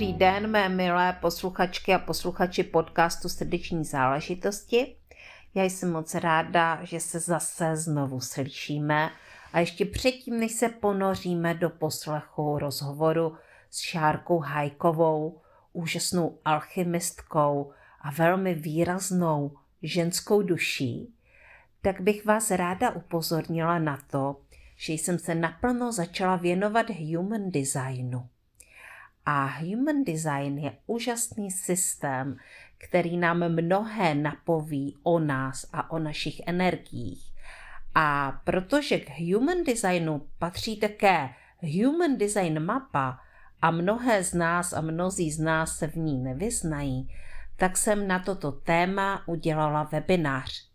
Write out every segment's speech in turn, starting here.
Dobrý den, mé milé posluchačky a posluchači podcastu Srdeční záležitosti. Já jsem moc ráda, že se zase znovu slyšíme a ještě předtím, než se ponoříme do poslechu rozhovoru s Šárkou Hajkovou, úžasnou alchymistkou a velmi výraznou ženskou duší, tak bych vás ráda upozornila na to, že jsem se naplno začala věnovat human designu. A human design je úžasný systém, který nám mnohé napoví o nás a o našich energiích. A protože k human designu patří také human design mapa a mnohé z nás a mnozí z nás se v ní nevyznají, tak jsem na toto téma udělala webinář.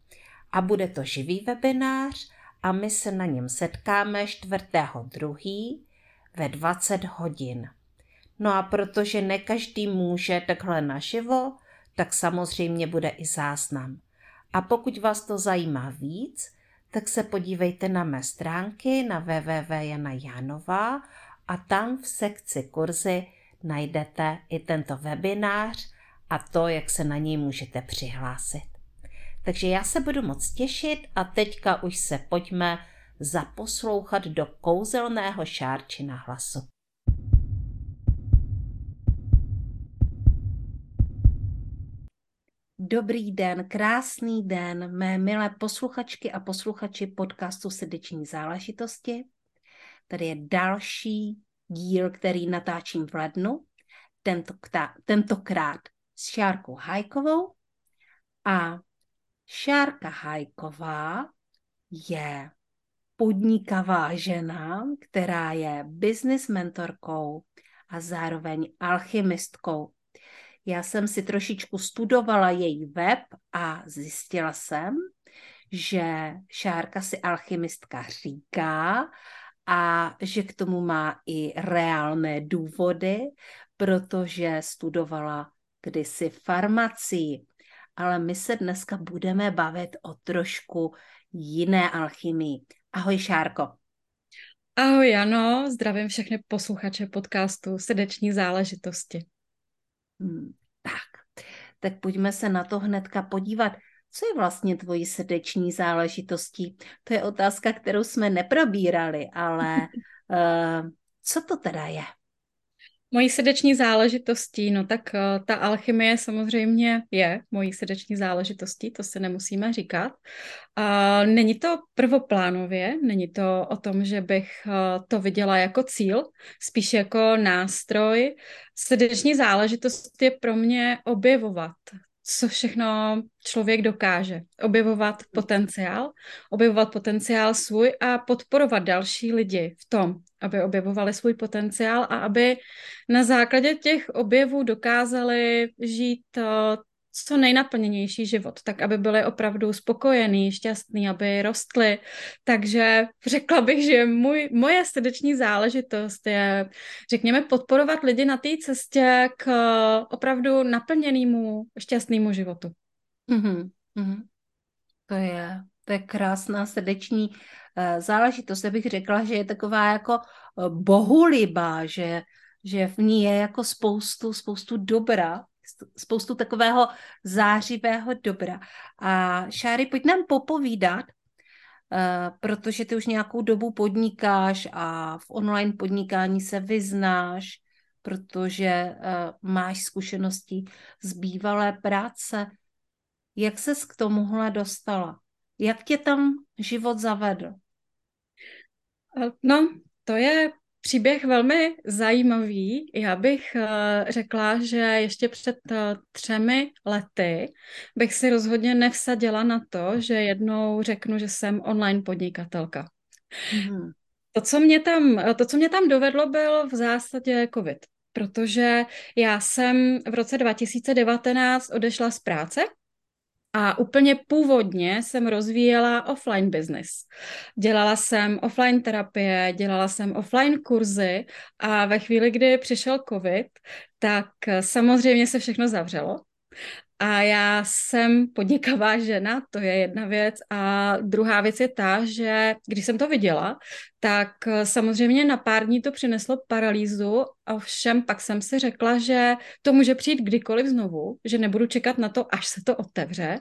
A bude to živý webinář a my se na něm setkáme 4.2. ve 20 hodin. No a protože ne každý může takhle naživo, tak samozřejmě bude i záznam. A pokud vás to zajímá víc, tak se podívejte na mé stránky na www.janajanova a tam v sekci kurzy najdete i tento webinář a to, jak se na něj můžete přihlásit. Takže já se budu moc těšit a teďka už se pojďme zaposlouchat do kouzelného šárčina hlasu. Dobrý den, krásný den, mé milé posluchačky a posluchači podcastu Srdeční záležitosti. Tady je další díl, který natáčím v lednu, tentokrát, tentokrát s Šárkou Hajkovou. A Šárka Hajková je podnikavá žena, která je business mentorkou a zároveň alchymistkou. Já jsem si trošičku studovala její web a zjistila jsem, že Šárka si alchymistka říká a že k tomu má i reálné důvody, protože studovala kdysi farmacii. Ale my se dneska budeme bavit o trošku jiné alchymii. Ahoj Šárko. Ahoj Jano, zdravím všechny posluchače podcastu Srdeční záležitosti. Hmm, tak, tak pojďme se na to hnedka podívat. Co je vlastně tvojí srdeční záležitostí? To je otázka, kterou jsme neprobírali, ale uh, co to teda je? Mojí srdeční záležitostí, no tak uh, ta alchymie samozřejmě je mojí srdeční záležitostí, to se nemusíme říkat. Není to prvoplánově, není to o tom, že bych uh, to viděla jako cíl, spíš jako nástroj. Srdeční záležitost je pro mě objevovat co všechno člověk dokáže. Objevovat potenciál, objevovat potenciál svůj a podporovat další lidi v tom, aby objevovali svůj potenciál a aby na základě těch objevů dokázali žít eh, co nejnaplněnější život, tak aby byli opravdu spokojení, šťastní, aby rostli. Takže řekla bych, že můj, moje srdeční záležitost je, řekněme, podporovat lidi na té cestě k opravdu naplněnému, šťastnému životu. Mm-hmm. Mm-hmm. To je, to je krásná srdeční uh, záležitost. Já bych řekla, že je taková jako uh, bohulibá, že, že v ní je jako spoustu, spoustu dobra, spoustu takového zářivého dobra. A Šáry, pojď nám popovídat, uh, protože ty už nějakou dobu podnikáš a v online podnikání se vyznáš, protože uh, máš zkušenosti z bývalé práce. Jak ses k tomuhle dostala? Jak tě tam život zavedl? No, to je Příběh velmi zajímavý. Já bych uh, řekla, že ještě před uh, třemi lety bych si rozhodně nevsadila na to, že jednou řeknu, že jsem online podnikatelka. Mm-hmm. To, co mě tam, to, co mě tam dovedlo, byl v zásadě COVID, protože já jsem v roce 2019 odešla z práce a úplně původně jsem rozvíjela offline business. Dělala jsem offline terapie, dělala jsem offline kurzy a ve chvíli, kdy přišel covid, tak samozřejmě se všechno zavřelo. A já jsem podnikavá žena, to je jedna věc. A druhá věc je ta, že když jsem to viděla, tak eh, samozřejmě na pár dní to přineslo paralýzu, ovšem pak jsem si řekla, že to může přijít kdykoliv znovu, že nebudu čekat na to, až se to otevře,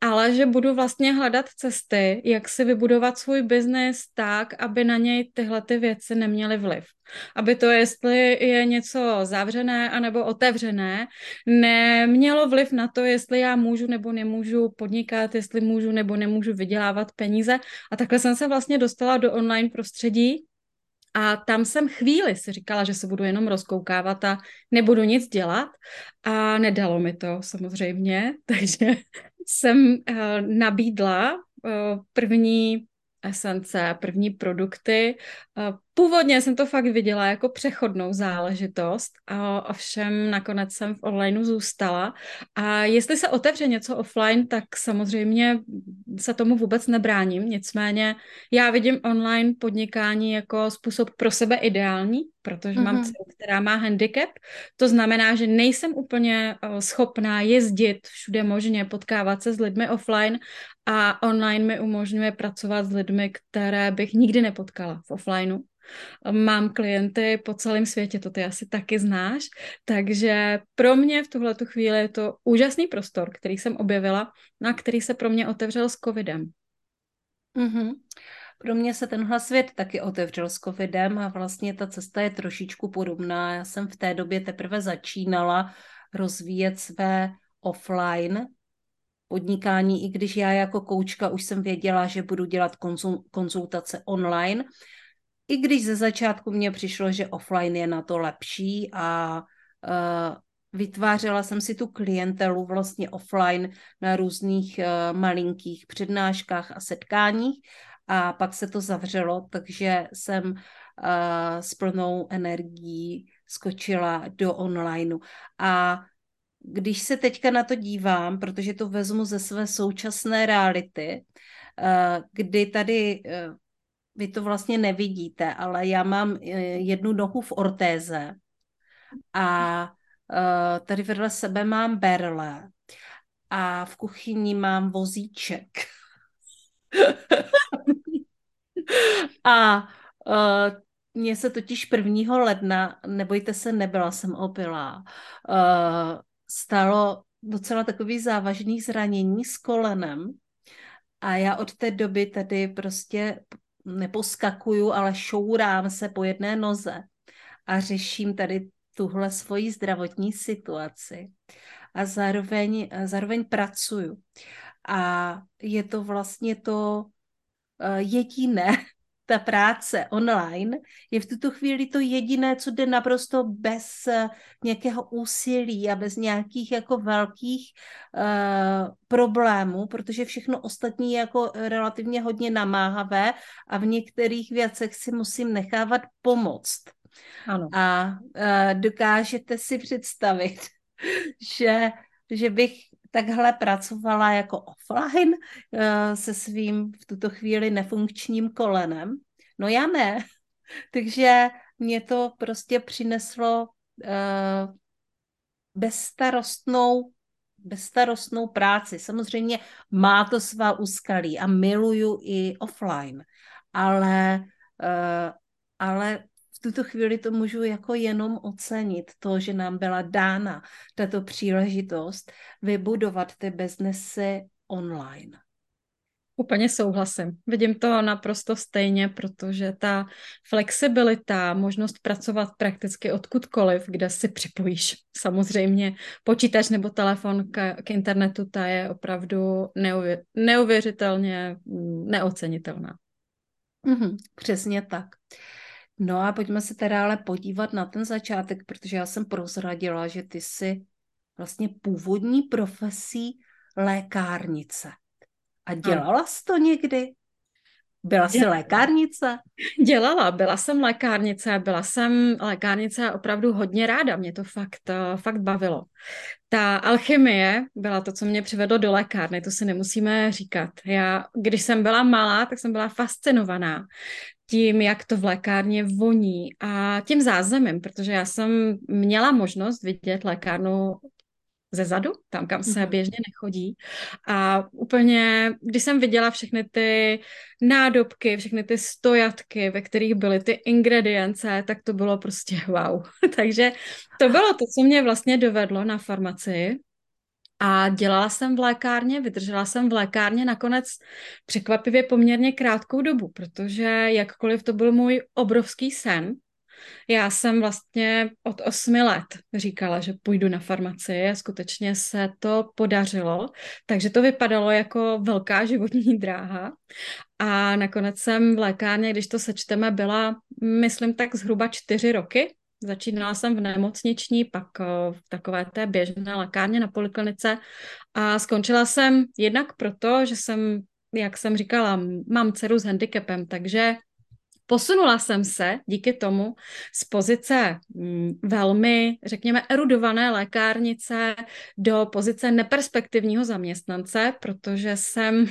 ale že budu vlastně hledat cesty, jak si vybudovat svůj biznis tak, aby na něj tyhle ty věci neměly vliv. Aby to, jestli je něco zavřené anebo otevřené, nemělo vliv na to, jestli já můžu nebo nemůžu podnikat, jestli můžu nebo nemůžu vydělávat peníze. A takhle jsem se vlastně dostala do online prostředí, a tam jsem chvíli si říkala, že se budu jenom rozkoukávat a nebudu nic dělat. A nedalo mi to samozřejmě, takže jsem uh, nabídla uh, první esence, první produkty. Uh, Původně jsem to fakt viděla jako přechodnou záležitost, a ovšem nakonec jsem v onlineu zůstala. A jestli se otevře něco offline, tak samozřejmě se tomu vůbec nebráním. Nicméně já vidím online podnikání jako způsob pro sebe ideální, protože mm-hmm. mám mhm. dceru, která má handicap. To znamená, že nejsem úplně schopná jezdit všude možně, potkávat se s lidmi offline a online mi umožňuje pracovat s lidmi, které bych nikdy nepotkala v offlineu. Mám klienty po celém světě, to ty asi taky znáš, takže pro mě v tuhle chvíli je to úžasný prostor, který jsem objevila, na který se pro mě otevřel s covidem. Mm-hmm. Pro mě se tenhle svět taky otevřel s covidem a vlastně ta cesta je trošičku podobná. Já jsem v té době teprve začínala rozvíjet své offline podnikání, i když já jako koučka už jsem věděla, že budu dělat konzultace online, i když ze začátku mně přišlo, že offline je na to lepší a uh, vytvářela jsem si tu klientelu vlastně offline na různých uh, malinkých přednáškách a setkáních a pak se to zavřelo, takže jsem uh, s plnou energií skočila do onlineu. A když se teďka na to dívám, protože to vezmu ze své současné reality, kdy tady vy to vlastně nevidíte, ale já mám eh, jednu nohu v ortéze a eh, tady vedle sebe mám berle a v kuchyni mám vozíček. a uh, mně se totiž 1. ledna, nebojte se, nebyla jsem opilá, stalo docela takový závažný zranění s kolenem a já od té doby tady prostě neposkakuju, ale šourám se po jedné noze a řeším tady tuhle svoji zdravotní situaci a zároveň, zároveň pracuju. A je to vlastně to eh, jediné, ta práce online je v tuto chvíli to jediné, co jde naprosto bez eh, nějakého úsilí a bez nějakých jako velkých uh, problémů, protože všechno ostatní je jako relativně hodně namáhavé a v některých věcech si musím nechávat pomoct. Ano. A uh, dokážete si představit, že, že bych takhle pracovala jako offline uh, se svým v tuto chvíli nefunkčním kolenem. No já ne. Takže mě to prostě přineslo uh, bezstarostnou bezstarostnou práci. Samozřejmě má to svá úskalí a miluju i offline, ale, uh, ale tuto chvíli to můžu jako jenom ocenit, to, že nám byla dána tato příležitost vybudovat ty biznesy online. Úplně souhlasím. Vidím to naprosto stejně, protože ta flexibilita, možnost pracovat prakticky odkudkoliv, kde si připojíš samozřejmě počítač nebo telefon k, k internetu, ta je opravdu neuvě, neuvěřitelně mm, neocenitelná. Mm-hmm, přesně tak. No a pojďme se teda ale podívat na ten začátek, protože já jsem prozradila, že ty jsi vlastně původní profesí lékárnice. A dělala jsi to někdy? Byla jsi lékárnice? Dělala, byla jsem lékárnice, byla jsem lékárnice opravdu hodně ráda, mě to fakt, eh, fakt bavilo. Ta alchymie byla to, co mě přivedlo do lékárny, to si nemusíme říkat. Já, když jsem byla malá, tak jsem byla fascinovaná tím, jak to v lékárně voní a tím zázemím, protože já jsem měla možnost vidět lékárnu ze zadu, tam, kam se mm-hmm. běžně nechodí. A úplně, když jsem viděla všechny ty nádobky, všechny ty stojatky, ve kterých byly ty ingredience, tak to bylo prostě wow. Takže to bylo to, co mě vlastně dovedlo na farmaci. A dělala jsem v lékárně, vydržela jsem v lékárně nakonec překvapivě poměrně krátkou dobu, protože jakkoliv to byl můj obrovský sen, já jsem vlastně od osmi let říkala, že půjdu na farmaci a skutečně se to podařilo, takže to vypadalo jako velká životní dráha. A nakonec jsem v lékárně, když to sečteme, byla, myslím, tak zhruba čtyři roky, Začínala jsem v nemocniční, pak eh, v takové té běžné lékárně na poliklinice. A skončila jsem jednak proto, že jsem, jak jsem říkala, mám dceru s handicapem, takže Posunula jsem se díky tomu z pozice mm, velmi, řekněme, erudované lékárnice do pozice neperspektivního zaměstnance, protože jsem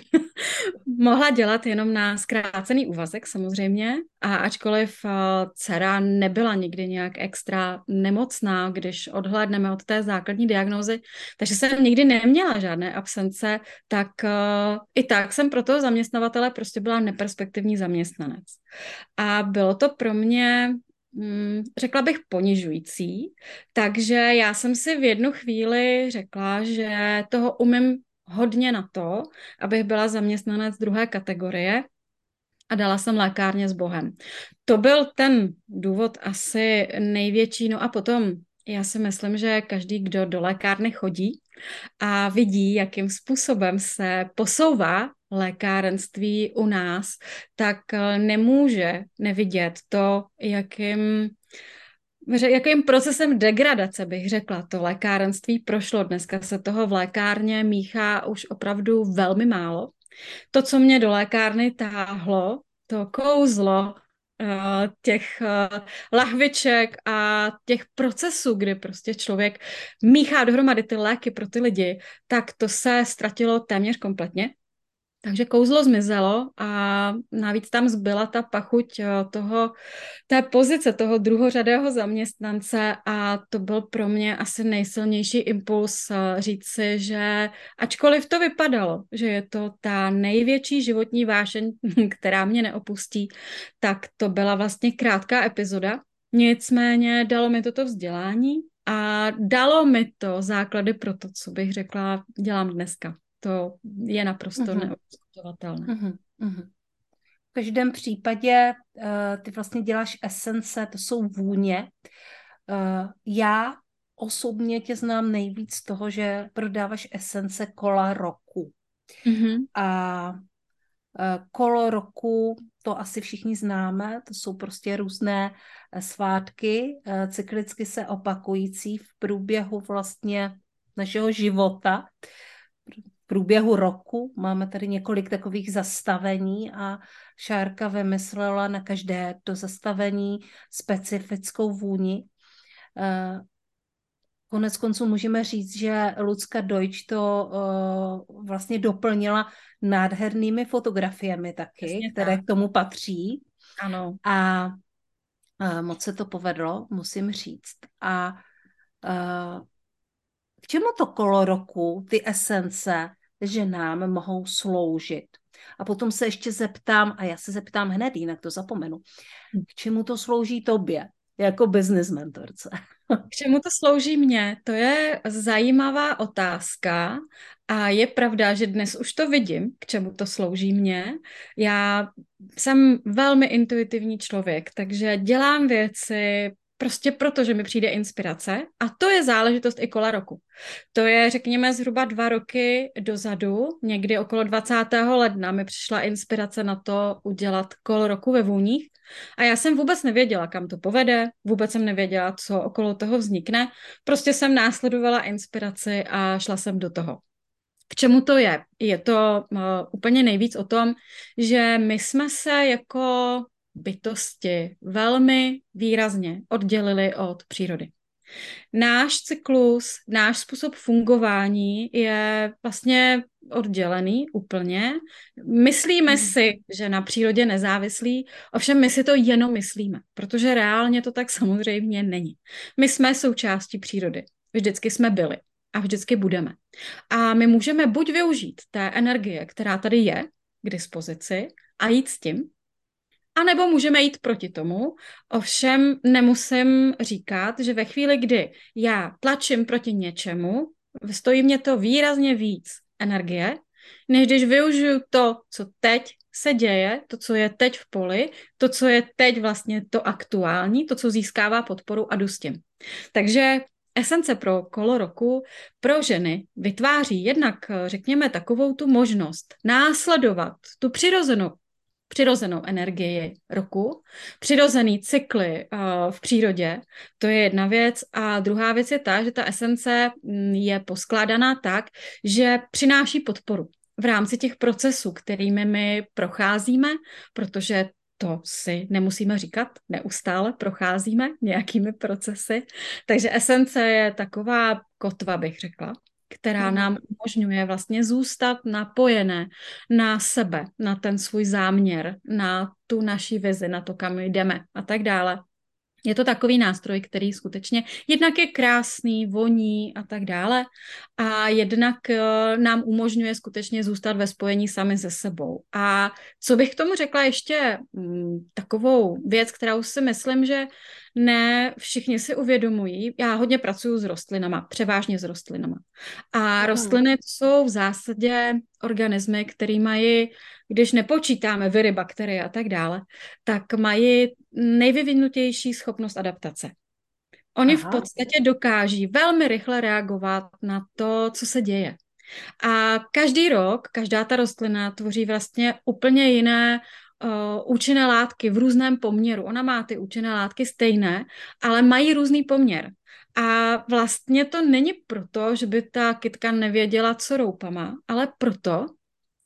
mohla dělat jenom na zkrácený úvazek samozřejmě a ačkoliv uh, dcera nebyla nikdy nějak extra nemocná, když odhlédneme od té základní diagnózy, takže jsem nikdy neměla žádné absence, tak uh, i tak jsem pro toho zaměstnavatele prostě byla neperspektivní zaměstnanec. A bylo to pro mě, mm, řekla bych, ponižující, takže já jsem si v jednu chvíli řekla, že toho umím hodně na to, abych byla zaměstnanec druhé kategorie a dala jsem lékárně s Bohem. To byl ten důvod asi největší. No a potom já si myslím, že každý, kdo do lékárny chodí a vidí, jakým způsobem se posouvá lékárenství u nás, tak eh, nemůže nevidět to, jakým jakým procesem degradace bych řekla, to lékárenství prošlo. Dneska se toho v lékárně míchá už opravdu velmi málo. To, co mě do lékárny táhlo, to kouzlo uh, těch uh, lahviček a těch procesů, kdy prostě člověk míchá dohromady ty léky pro ty lidi, tak to se ztratilo téměř kompletně. Takže kouzlo zmizelo a navíc tam zbyla ta pachuť eh, toho, té pozice toho druhořadého zaměstnance a to byl pro mě asi nejsilnější impuls eh, říct si, že ačkoliv to vypadalo, že je to ta největší životní vášeň, která mě neopustí, tak to byla vlastně krátká epizoda. Nicméně dalo mi toto vzdělání a dalo mi to základy pro to, co bych řekla, dělám dneska to je naprosto uh-huh. neodiskutovatelné. Uh-huh. Uh-huh. V každém případě uh, ty vlastně děláš esence, to jsou vůně. Uh, já osobně tě znám nejvíc z toho, že prodáváš esence kola roku. A uh, kolo roku, to asi všichni známe, to jsou prostě různé svátky, cyklicky se opakující v průběhu vlastně našeho života průběhu roku. Máme tady několik takových zastavení a Šárka vymyslela na každé to zastavení specifickou vůni. Eh, konec konců můžeme říct, že Lucka Deutsch to uh, vlastně doplnila nádhernými fotografiemi taky, Jasně které tak. k tomu patří. Ano. A uh, moc se to povedlo, musím říct. A uh, k čemu to kolo roku, ty esence, že nám mohou sloužit. A potom se ještě zeptám, a já se zeptám hned, jinak to zapomenu, k čemu to slouží tobě jako business mentorce? K čemu to slouží mně? To je zajímavá otázka a je pravda, že dnes už to vidím, k čemu to slouží mně. Já jsem velmi intuitivní člověk, takže dělám věci Prostě proto, že mi přijde inspirace a to je záležitost i kola roku. To je, řekněme, zhruba dva roky dozadu, někdy okolo 20. ledna mi přišla inspirace na to udělat kolo roku ve vůních a já jsem vůbec nevěděla, kam to povede, vůbec jsem nevěděla, co okolo toho vznikne, prostě jsem následovala inspiraci a šla jsem do toho. K čemu to je? Je to uh, úplně nejvíc o tom, že my jsme se jako bytosti velmi výrazně oddělili od přírody. Náš cyklus, náš způsob fungování je vlastně oddělený úplně. Myslíme hmm. si, že na přírodě nezávislí, ovšem my si to jenom myslíme, protože reálně to tak samozřejmě není. My jsme součástí přírody. Vždycky jsme byli. a vždycky budeme. A my můžeme buď využít té energie, která tady je k dispozici a jít s tím, a nebo můžeme jít proti tomu. Ovšem nemusím říkat, že ve chvíli, kdy já tlačím proti něčemu, stojí mě to výrazně víc energie, než když využiju to, co teď se děje, to, co je teď v poli, to, co je teď vlastně to aktuální, to, co získává podporu a jdu s tím. Takže esence pro kolo roku pro ženy vytváří jednak, řekněme, takovou tu možnost následovat tu přirozenou přirozenou energii roku, přirozený cykly uh, v přírodě, to je jedna věc. A druhá věc je ta, že ta esence mm, je poskládaná tak, že přináší podporu v rámci těch procesů, kterými my procházíme, protože to si nemusíme říkat, neustále procházíme nějakými procesy. Takže esence je taková kotva, bych řekla, která hmm. nám umožňuje vlastně zůstat napojené na sebe, na ten svůj záměr, na tu naši vizi, na to, kam jdeme a tak dále. Je to takový nástroj, který skutečně jednak je krásný, voní a tak dále a jednak eh, nám umožňuje skutečně zůstat ve spojení sami se sebou. A co bych k tomu řekla ještě mm, takovou věc, kterou si myslím, že ne všichni si uvědomují. Já hodně pracuji s rostlinama, převážně s rostlinama. A rostliny jsou v zásadě organismy, které mají, když nepočítáme viry, bakterie a tak dále, tak mají nejvyvinutější schopnost adaptace. Oni Aha. v podstatě dokáží velmi rychle reagovat na to, co se děje. A každý rok, každá ta rostlina tvoří vlastně úplně jiné uh, účinné látky v různém poměru. Ona má ty účinné látky stejné, ale mají různý poměr. A vlastně to není proto, že by ta kytka nevěděla, co roupama, ale proto,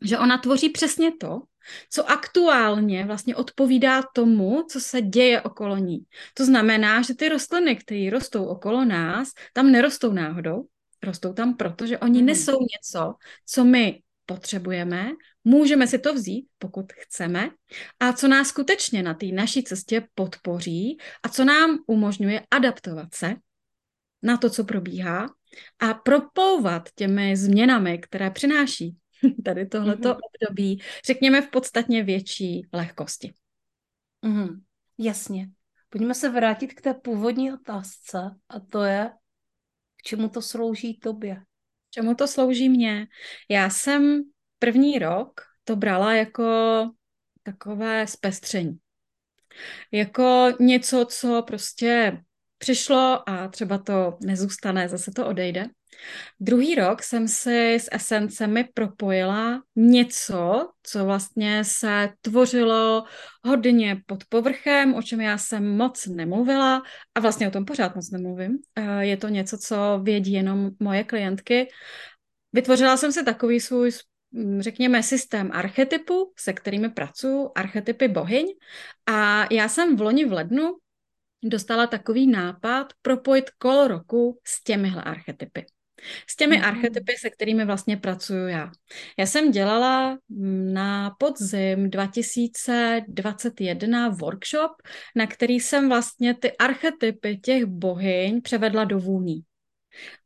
že ona tvoří přesně to, co aktuálně vlastně odpovídá tomu, co se děje okolo ní. To znamená, že ty rostliny, které rostou okolo nás, tam nerostou náhodou, rostou tam proto, že oni hmm. nesou něco, co my potřebujeme, můžeme si to vzít, pokud chceme, a co nás skutečně na té naší cestě podpoří a co nám umožňuje adaptovat se na to, co probíhá a propouvat těmi změnami, které přináší tady tohleto mm-hmm. období, řekněme v podstatně větší lehkosti. Mm-hmm. Jasně. Pojďme se vrátit k té původní otázce a to je, k čemu to slouží tobě? Čemu to slouží mně? Já jsem první rok to brala jako takové zpestření. Jako něco, co prostě přišlo a třeba to nezůstane, zase to odejde. Druhý rok jsem si s esencemi propojila něco, co vlastně se tvořilo hodně pod povrchem, o čem já jsem moc nemluvila a vlastně o tom pořád moc nemluvím. Eh, je to něco, co vědí jenom moje klientky. Vytvořila jsem si takový svůj řekněme, systém archetypu, se kterými pracuji, archetypy bohyň. A já jsem v loni v lednu dostala takový nápad propojit kolo roku s těmihle archetypy. S těmi mm-hmm. archetypy, se kterými vlastně pracuju já. Já jsem dělala na podzim 2021 workshop, na který jsem vlastně ty archetypy těch bohyň převedla do vůní.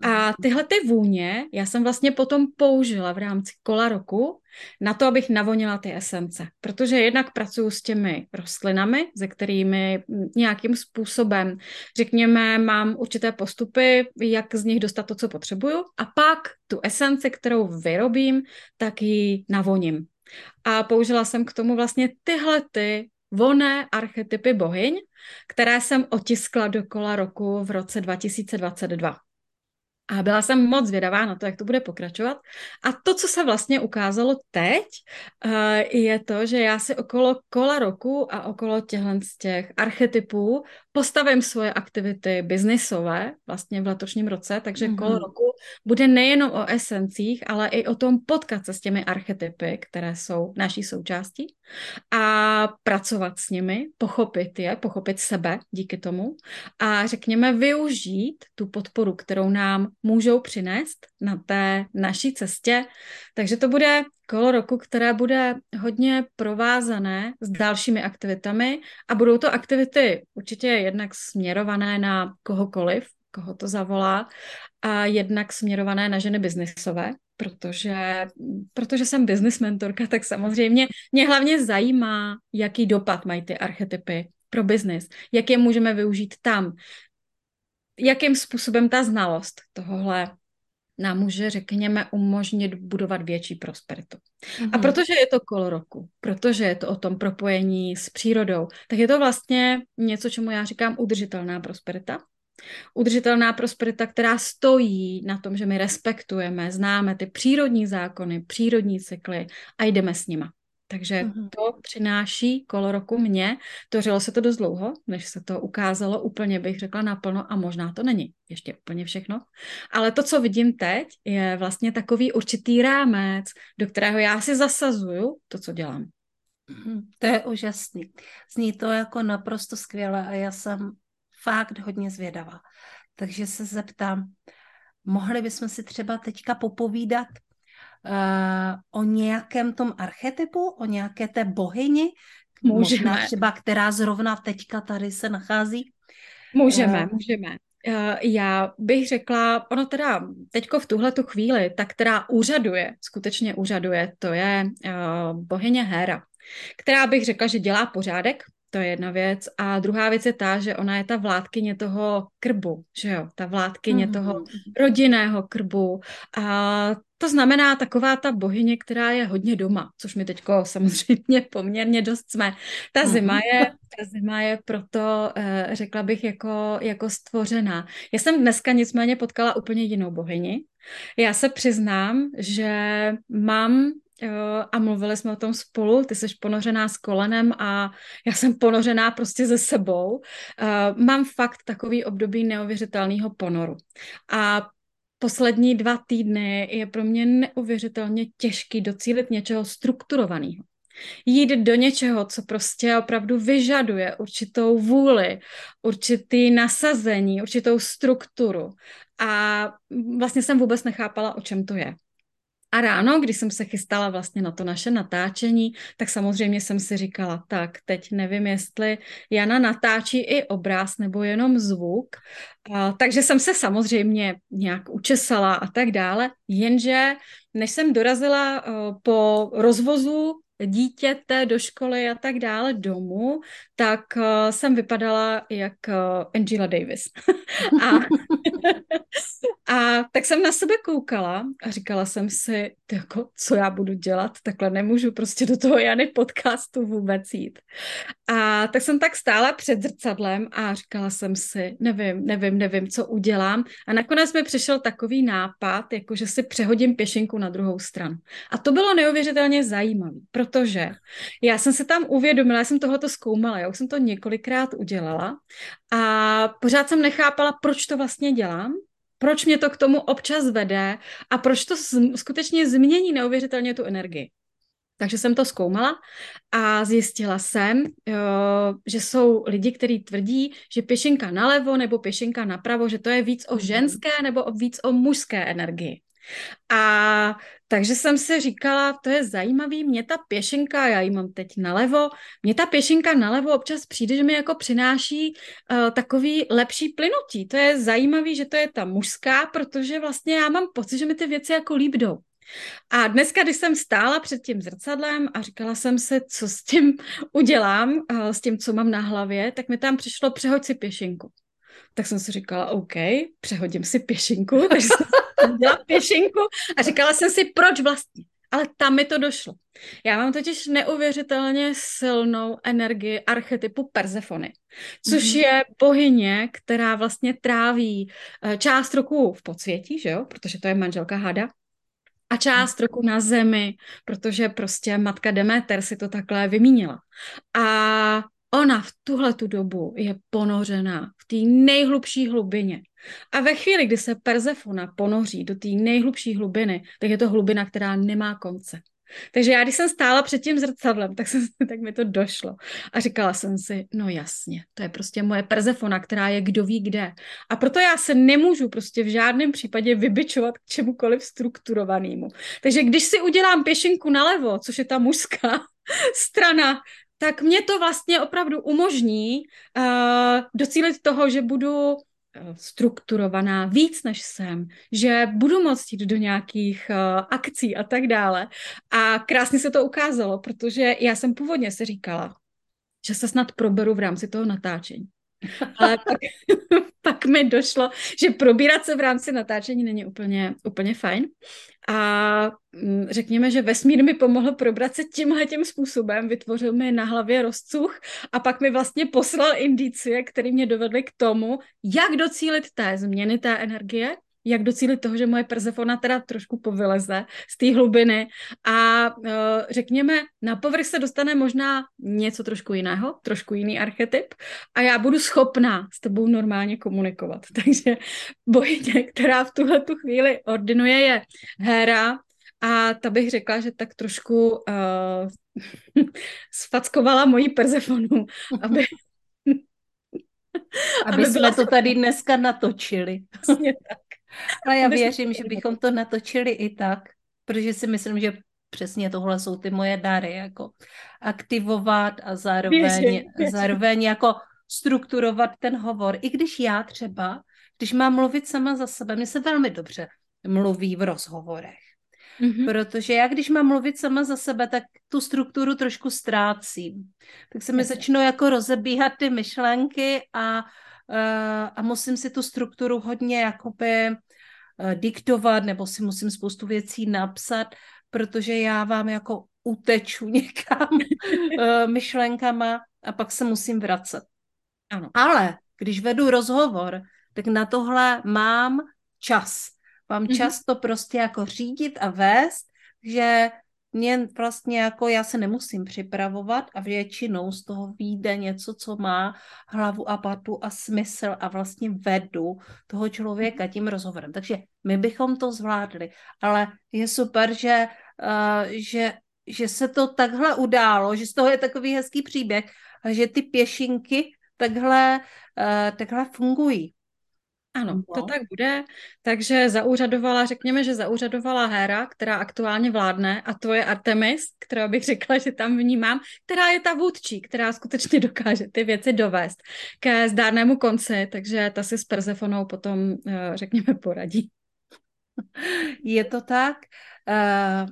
A tyhle ty vůně já jsem vlastně potom použila v rámci kola roku na to, abych navonila ty esence. Protože jednak pracuji s těmi rostlinami, se kterými nějakým způsobem, řekněme, mám určité postupy, jak z nich dostat to, co potřebuju. A pak tu esenci, kterou vyrobím, tak ji navoním. A použila jsem k tomu vlastně tyhle ty voné archetypy bohyň, které jsem otiskla do kola roku v roce 2022. A byla jsem moc zvědavá na to, jak to bude pokračovat. A to, co se vlastně ukázalo teď, eh, je to, že já si okolo kola roku a okolo těchto z těch archetypů postavím svoje aktivity biznisové vlastně v letošním roce, takže mm-hmm. kolo roku bude nejenom o esencích, ale i o tom potkat se s těmi archetypy, které jsou naší součástí a pracovat s nimi, pochopit je, pochopit sebe díky tomu a řekněme využít tu podporu, kterou nám můžou přinést na té naší cestě. Takže to bude kolo roku, které bude hodně provázané s dalšími aktivitami a budou to aktivity určitě jednak směrované na kohokoliv, koho to zavolá, a jednak směrované na ženy biznisové, protože, protože jsem business mentorka, tak samozřejmě mě hlavně zajímá, jaký dopad mají ty archetypy pro biznis, jak je můžeme využít tam, jakým způsobem ta znalost tohohle nám může, řekněme, umožnit budovat větší prosperitu. Mm-hmm. A mhm. protože je to kolo roku, protože je to o tom propojení s přírodou, tak je to vlastně něco, čemu já říkám udržitelná prosperita. Udržitelná prosperita, která stojí na tom, že my respektujeme, známe ty přírodní zákony, přírodní cykly a jdeme s nima. Takže uh-huh. to přináší kolo roku mě. Tořilo se to dost dlouho, než se to ukázalo úplně, bych řekla, naplno a možná to není ještě úplně všechno. Ale to, co vidím teď, je vlastně takový určitý rámec, do kterého já si zasazuju to, co dělám. Uh-huh. To je úžasný. Zní to jako naprosto skvěle a já jsem fakt hodně zvědavá. Takže se zeptám, mohli bychom si třeba teďka popovídat uh, o nějakém tom archetypu, o nějaké té bohyni, Můžeme. možná třeba, která zrovna teďka tady se nachází? Můžeme, uh, můžeme. Uh, já bych řekla, ono teda teďko v tuhle tu chvíli, ta, která úřaduje, skutečně úřaduje, to je uh, bohyně Héra, která bych řekla, že dělá pořádek, to je jedna věc. A druhá věc je ta, že ona je ta vládkyně toho krbu, že jo, ta vládkyně mm-hmm. toho rodinného krbu. A to znamená taková ta bohyně, která je hodně doma, což my teďko samozřejmě poměrně dost jsme. Ta mhm. zima je, ta zima je proto, eh, řekla bych, jako, jako stvořená. Já jsem dneska nicméně potkala úplně jinou bohyni. Já se přiznám, že mám a mluvili jsme o tom spolu, ty jsi ponořená s kolenem a já jsem ponořená prostě ze sebou. Eh, mám fakt takový období neuvěřitelného ponoru. A poslední dva týdny je pro mě neuvěřitelně těžký docílit něčeho strukturovaného. Jít do něčeho, co prostě opravdu vyžaduje určitou vůli, určitý nasazení, určitou strukturu. A vlastně jsem vůbec nechápala, o čem to je. A ráno, když jsem se chystala vlastně na to naše natáčení, tak samozřejmě jsem si říkala, tak teď nevím, jestli Jana natáčí i obraz nebo jenom zvuk. A, takže jsem se samozřejmě nějak učesala a tak dále, jenže než jsem dorazila uh, po rozvozu dítěte do školy a tak dále domů, tak uh, jsem vypadala jak uh, Angela Davis. a, a tak jsem na sebe koukala a říkala jsem si, jako, co já budu dělat, takhle nemůžu prostě do toho Jany podcastu vůbec jít. A tak jsem tak stála před zrcadlem a říkala jsem si, nevím, nevím, nevím, co udělám. A nakonec mi přišel takový nápad, jako že si přehodím pěšinku na druhou stranu. A to bylo neuvěřitelně zajímavé, protože já jsem se tam uvědomila, já jsem tohoto zkoumala, já už jsem to několikrát udělala a pořád jsem nechápala, proč to vlastně dělám, proč mě to k tomu občas vede a proč to skutečně změní neuvěřitelně tu energii. Takže jsem to zkoumala a zjistila jsem, že jsou lidi, kteří tvrdí, že pěšinka nalevo nebo pěšinka napravo, že to je víc o mhm. ženské nebo víc o mužské energii. A takže jsem si říkala, to je zajímavý, mě ta pěšinka, já ji mám teď nalevo, mě ta pěšinka nalevo občas přijde, že mi jako přináší uh, takový lepší plynutí. To je zajímavý, že to je ta mužská, protože vlastně já mám pocit, že mi ty věci jako líp jdou. A dneska, když jsem stála před tím zrcadlem a říkala jsem se, co s tím udělám, uh, s tím, co mám na hlavě, tak mi tam přišlo přehoď si pěšinku tak jsem si říkala, OK, přehodím si pěšinku, takže jsem dělala pěšinku a říkala jsem si, proč vlastně. Ale tam mi to došlo. Já mám totiž neuvěřitelně silnou energii archetypu Persefony, což mm-hmm. je bohyně, která vlastně tráví eh, část roku v podsvětí, že jo, protože to je manželka Hada, a část roku na zemi, protože prostě matka Demeter si to takhle vymínila. A ona v tuhle tu dobu je ponořená v té nejhlubší hlubině. A ve chvíli, kdy se Persefona ponoří do té nejhlubší hlubiny, tak je to hlubina, která nemá konce. Takže já, když jsem stála před tím zrcadlem, tak, jsem, tak mi to došlo. A říkala jsem si, no jasně, to je prostě moje Persefona, která je kdo ví kde. A proto já se nemůžu prostě v žádném případě vybičovat k čemukoliv strukturovanému. Takže když si udělám pěšinku nalevo, což je ta mužská strana, tak mě to vlastně opravdu umožní uh, docílit toho, že budu eh, strukturovaná víc než jsem, že budu moct jít do nějakých uh, akcí a tak dále. A krásně se to ukázalo, protože já jsem původně si říkala, že se snad proberu v rámci toho natáčení. Ale pak, pak mi došlo, že probírat se v rámci natáčení není úplně, úplně fajn. A mm, řekněme, že vesmír mi pomohl probrat se tímhle tím způsobem, vytvořil mi na hlavě rozcuch a pak mi vlastně poslal indicie, které mě dovedly k tomu, jak docílit té změny té energie, jak docílit toho, že moje Persefona teda trošku povyleze z té hlubiny a uh, řekněme, na povrch se dostane možná něco trošku jiného, trošku jiný archetyp a já budu schopná s tebou normálně komunikovat. Takže bohyně, která v tuhle tu chvíli ordinuje, je Héra a ta bych řekla, že tak trošku uh, sfackovala moji Persefonu, aby aby, aby jsme to tady dneska natočili. Přesně tak. Ale já věřím, že bychom to natočili i tak, protože si myslím, že přesně tohle jsou ty moje dary, jako aktivovat a zároveň, věřím, věřím. zároveň jako strukturovat ten hovor. I když já třeba, když mám mluvit sama za sebe, mi se velmi dobře mluví v rozhovorech. Mm-hmm. Protože já, když mám mluvit sama za sebe, tak tu strukturu trošku ztrácím. Tak se mi začnou jako rozebíhat ty myšlenky a a musím si tu strukturu hodně jakoby eh, diktovat nebo si musím spoustu věcí napsat, protože já vám jako uteču někam eh, myšlenkama a pak se musím vracet. Ano. Ale když vedu rozhovor, tak na tohle mám čas. Mám mhm. čas to prostě jako řídit a vést, že mě vlastně jako já se nemusím připravovat a většinou z toho vyjde něco, co má hlavu a patu a smysl a vlastně vedu toho člověka tím rozhovorem. Takže my bychom to zvládli, ale je super, že, uh, že, že se to takhle událo, že z toho je takový hezký příběh a že ty pěšinky takhle, uh, takhle fungují. Ano, no. to tak bude. Takže zaúřadovala, řekněme, že zaúřadovala Hera, která aktuálně vládne, a to je Artemis, která bych řekla, že tam vnímám, která je ta vůdčí, která skutečně dokáže ty věci dovést ke zdárnému konci, takže ta si s Persefonou potom, eh, řekněme, poradí. Je to tak. Uh,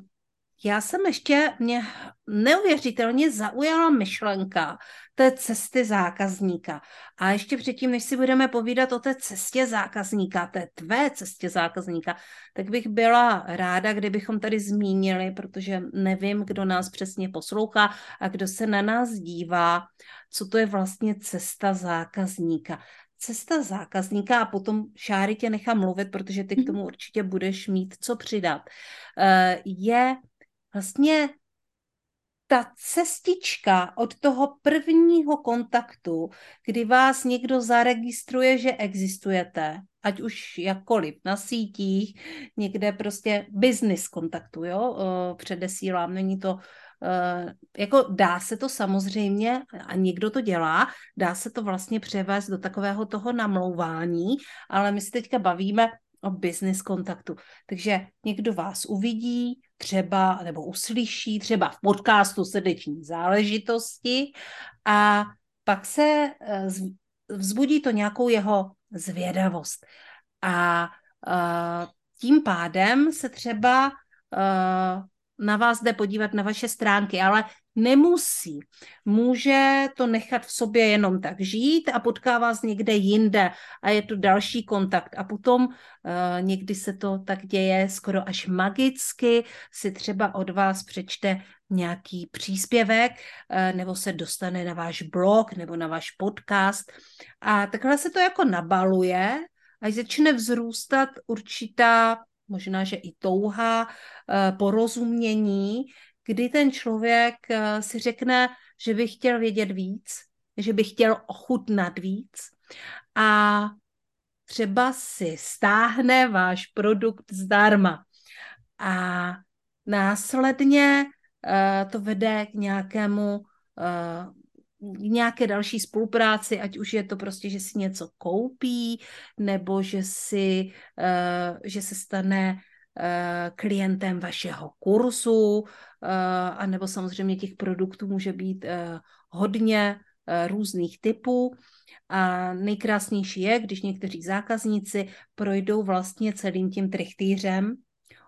já jsem ještě, mě neuvěřitelně zaujala myšlenka té cesty zákazníka. A ještě předtím, než si budeme povídat o té cestě zákazníka, té tvé cestě zákazníka, tak bych byla ráda, kdybychom tady zmínili, protože nevím, kdo nás přesně poslouchá a kdo se na nás dívá, co to je vlastně cesta zákazníka cesta zákazníka a potom Šáry tě nechám mluvit, protože ty k mhm. tomu určitě budeš mít co přidat, eh, je vlastně ta cestička od toho prvního kontaktu, kdy vás někdo zaregistruje, že existujete, ať už jakkoliv na sítích, někde prostě business kontaktu, jo, předesílám, není to, jako dá se to samozřejmě, a někdo to dělá, dá se to vlastně převést do takového toho namlouvání, ale my se teďka bavíme o business kontaktu. Takže někdo vás uvidí, třeba, nebo uslyší třeba v podcastu srdeční záležitosti a pak se eh, vzbudí to nějakou jeho zvědavost. A uh, tím pádem se třeba uh, na vás jde podívat na vaše stránky, ale nemusí. Může to nechat v sobě jenom tak žít a potká vás někde jinde a je tu další kontakt. A potom uh, někdy se to tak děje skoro až magicky, si třeba od vás přečte nějaký příspěvek uh, nebo se dostane na váš blog nebo na váš podcast. A takhle se to jako nabaluje až začne vzrůstat určitá možná, že i touha, eh, porozumění, kdy ten člověk eh, si řekne, že by chtěl vědět víc, že by chtěl ochutnat víc a třeba si stáhne váš produkt zdarma. A následně uh, to vede k nějakému uh, nějaké další spolupráci, ať už je to prostě, že si něco koupí, nebo že, si, že se stane klientem vašeho kurzu, uh, a nebo samozřejmě těch produktů může být uh, hodně, různých typů. A nejkrásnější je, když někteří zákazníci projdou vlastně celým tím trichtýřem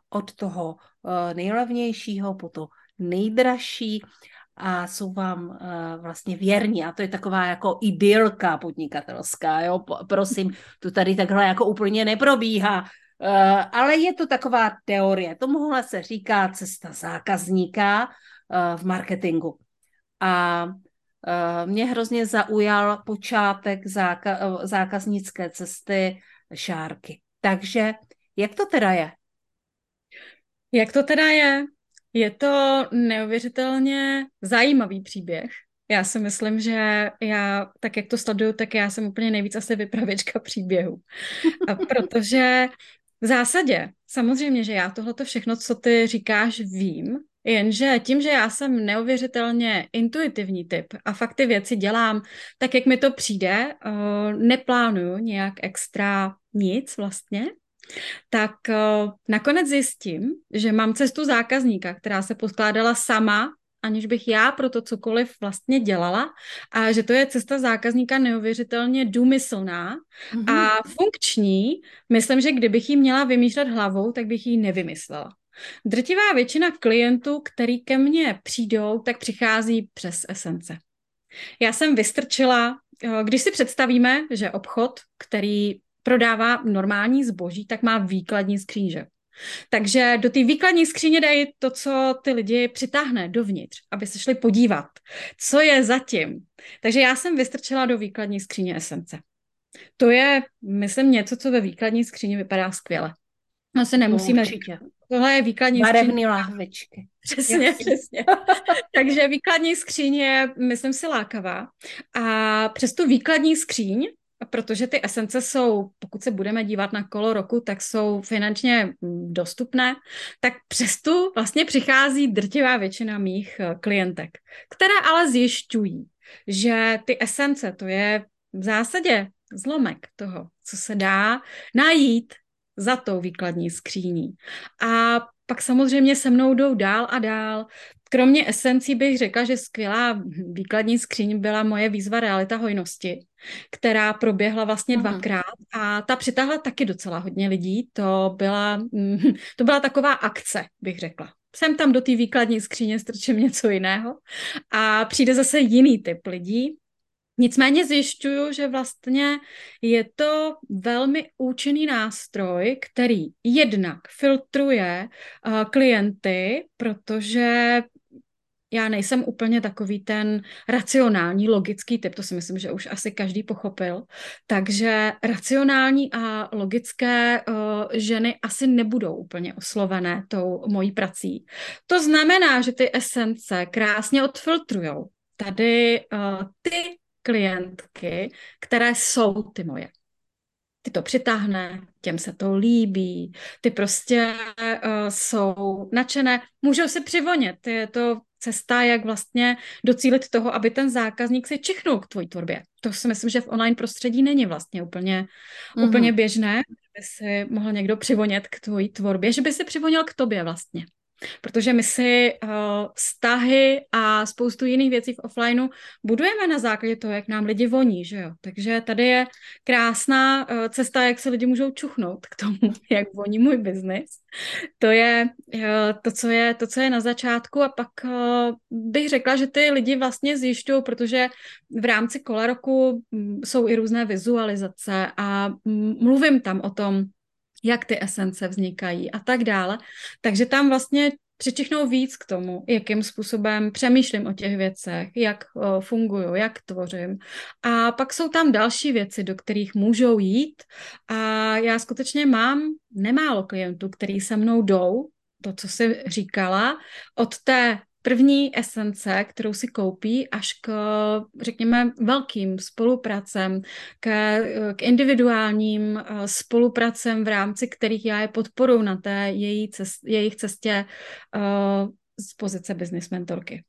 od toho nejlevnějšího po to nejdražší a jsou vám vlastně věrní. A to je taková jako idylka podnikatelská, jo, prosím, to tady takhle jako úplně neprobíhá. Uh, ale je to taková teorie. Tomuhle se říká cesta zákazníka uh, v marketingu. A uh, mě hrozně zaujal počátek záka- zákaznické cesty šárky. Takže jak to teda je? Jak to teda je? Je to neuvěřitelně zajímavý příběh. Já si myslím, že já, tak jak to sleduju, tak já jsem úplně nejvíc asi vypravěčka příběhu. A protože v zásadě, samozřejmě, že já tohleto všechno, co ty říkáš, vím, jenže tím, že já jsem neuvěřitelně intuitivní typ a fakt ty věci dělám tak, jak mi to přijde, eh, neplánuju nějak extra nic vlastně, tak uh, nakonec zjistím, že mám cestu zákazníka, která se poskládala sama, aniž bych já pro to cokoliv vlastně dělala a že to je cesta zákazníka neuvěřitelně důmyslná mm-hmm. a funkční. Myslím, že kdybych ji měla vymýšlet hlavou, tak bych ji nevymyslela. Drtivá většina klientů, který ke mně přijdou, tak přichází přes esence. Já jsem vystrčila, eh, když si představíme, že obchod, který prodává normální zboží, tak má výkladní skříže. Takže do té výkladní skříně dají to, co ty lidi přitáhne dovnitř, aby se šli podívat, co je zatím. Takže já jsem vystrčila do výkladní skříně esence. To je, myslím, něco, co ve výkladní skříni vypadá skvěle. No se nemusíme říct. Tohle je výkladní Barevný lahvičky. Přesně, Jasně. přesně. Takže výkladní skříň je, myslím si, lákavá. A přes tu výkladní skříň protože ty esence jsou, pokud se budeme dívat na kolo roku, tak jsou finančně mm, dostupné, tak přesto vlastně přichází drtivá většina mých eh, klientek, které ale zjišťují, že ty esence, to je v zásadě zlomek toho, co se dá najít za tou výkladní skříní. A pak samozřejmě se mnou jdou dál a dál. Kromě esencí bych řekla, že skvělá výkladní skříň byla moje výzva realita hojnosti, která proběhla vlastně Aha. dvakrát a ta přitáhla taky docela hodně lidí. To byla, to byla taková akce, bych řekla. Jsem tam do té výkladní skříně, strčím něco jiného a přijde zase jiný typ lidí, Nicméně zjišťuju, že vlastně je to velmi účinný nástroj, který jednak filtruje uh, klienty, protože já nejsem úplně takový ten racionální, logický typ, to si myslím, že už asi každý pochopil. Takže racionální a logické uh, ženy asi nebudou úplně oslovené tou mojí prací. To znamená, že ty esence krásně odfiltrujou tady uh, ty klientky, které jsou ty moje. Ty to přitáhne, těm se to líbí, ty prostě uh, jsou nadšené, můžou si přivonět, je to cesta, jak vlastně docílit toho, aby ten zákazník si čichnul k tvojí tvorbě. To si myslím, že v online prostředí není vlastně úplně, mm-hmm. úplně běžné, aby si mohl někdo přivonět k tvojí tvorbě, že by si přivoněl k tobě vlastně. Protože my si uh, vztahy a spoustu jiných věcí v offlineu budujeme na základě toho, jak nám lidi voní, že jo. Takže tady je krásná uh, cesta, jak se lidi můžou čuchnout k tomu, jak voní můj biznis. To je uh, to, co je, to, co je na začátku a pak uh, bych řekla, že ty lidi vlastně zjišťují, protože v rámci kola roku um, jsou i různé vizualizace a um, mluvím tam o tom, jak ty esence vznikají a tak dále. Takže tam vlastně přičichnou víc k tomu, jakým způsobem přemýšlím o těch věcech, jak fungují, jak tvořím. A pak jsou tam další věci, do kterých můžou jít. A já skutečně mám nemálo klientů, který se mnou jdou, to, co jsi říkala, od té první esence, kterou si koupí, až k, řekněme, velkým spolupracem, k, k individuálním eh, spolupracem, v rámci kterých já je podporu na té její cest, jejich cestě uh, z pozice business mentorky.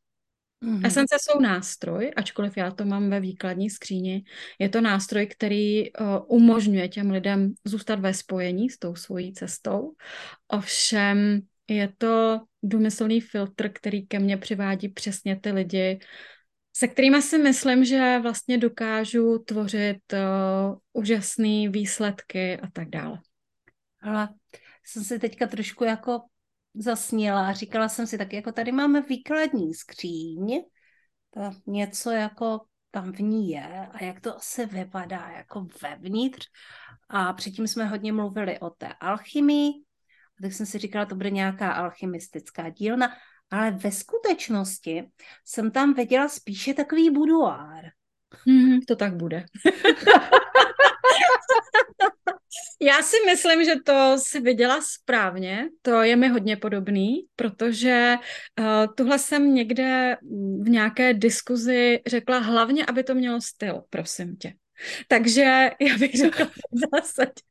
Mm-hmm. Esence jsou nástroj, ačkoliv já to mám ve výkladní skříni. Je to nástroj, který uh, umožňuje těm lidem zůstat ve spojení s tou svojí cestou. Ovšem je to důmyslný filtr, který ke mně přivádí přesně ty lidi, se kterými si myslím, že vlastně dokážu tvořit uh, úžasné výsledky a tak dále. Ale jsem si teďka trošku jako zasněla říkala jsem si, tak jako tady máme výkladní skříň, to něco jako tam v ní je a jak to asi vypadá jako vevnitř. A předtím jsme hodně mluvili o té alchymii, tak jsem si říkala, to bude nějaká alchymistická dílna, ale ve skutečnosti jsem tam viděla spíše takový buduár. Hmm, to tak bude. Já si myslím, že to si viděla správně, to je mi hodně podobný, protože uh, tuhle jsem někde v nějaké diskuzi řekla hlavně, aby to mělo styl, prosím tě. Takže já bych řekla v zásadě.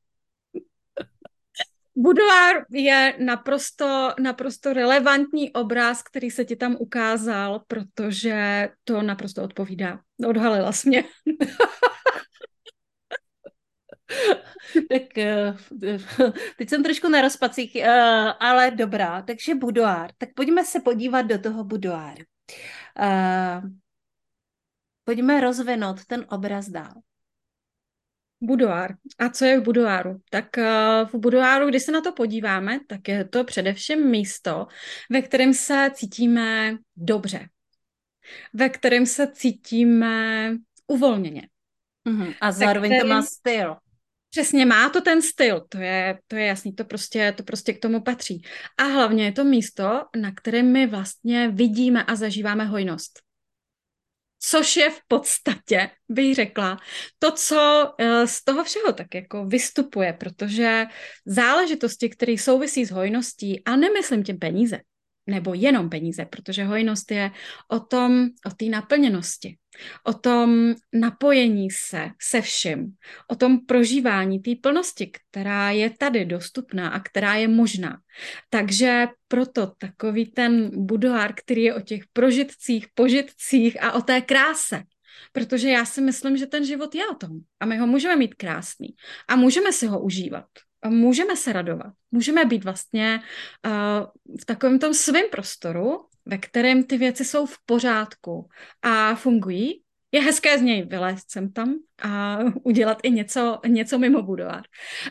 Boudoir je naprosto, naprosto relevantní obraz, který se ti tam ukázal, protože to naprosto odpovídá. Odhalila jsi mě. tak eh, teď jsem trošku na rozpacích, eh, ale dobrá. Takže budoár. Tak pojďme se podívat do toho budoáru. Eh, pojďme rozvinout ten obraz dál. Budoár. A co je v budoáru? Tak v budoáru, když se na to podíváme, tak je to především místo, ve kterém se cítíme dobře. Ve kterém se cítíme uvolněně. Mm-hmm. A zároveň kterým... to má styl. Přesně, má to ten styl, to je, to je jasný, to prostě, to prostě k tomu patří. A hlavně je to místo, na kterém my vlastně vidíme a zažíváme hojnost. Což je v podstatě, bych řekla, to, co eh, z toho všeho tak jako vystupuje, protože záležitosti, které souvisí s hojností, a nemyslím tím peníze, nebo jenom peníze, protože hojnost je o tom, o té naplněnosti, o tom napojení se se vším, o tom prožívání té plnosti, která je tady dostupná a která je možná. Takže proto takový ten budoár, který je o těch prožitcích, požitcích a o té kráse, protože já si myslím, že ten život je o tom a my ho můžeme mít krásný a můžeme si ho užívat můžeme se radovat. Můžeme být vlastně uh, v takovém tom svém prostoru, ve kterém ty věci jsou v pořádku a fungují. Je hezké z něj vylézt sem tam a udělat i něco, něco mimo budovat.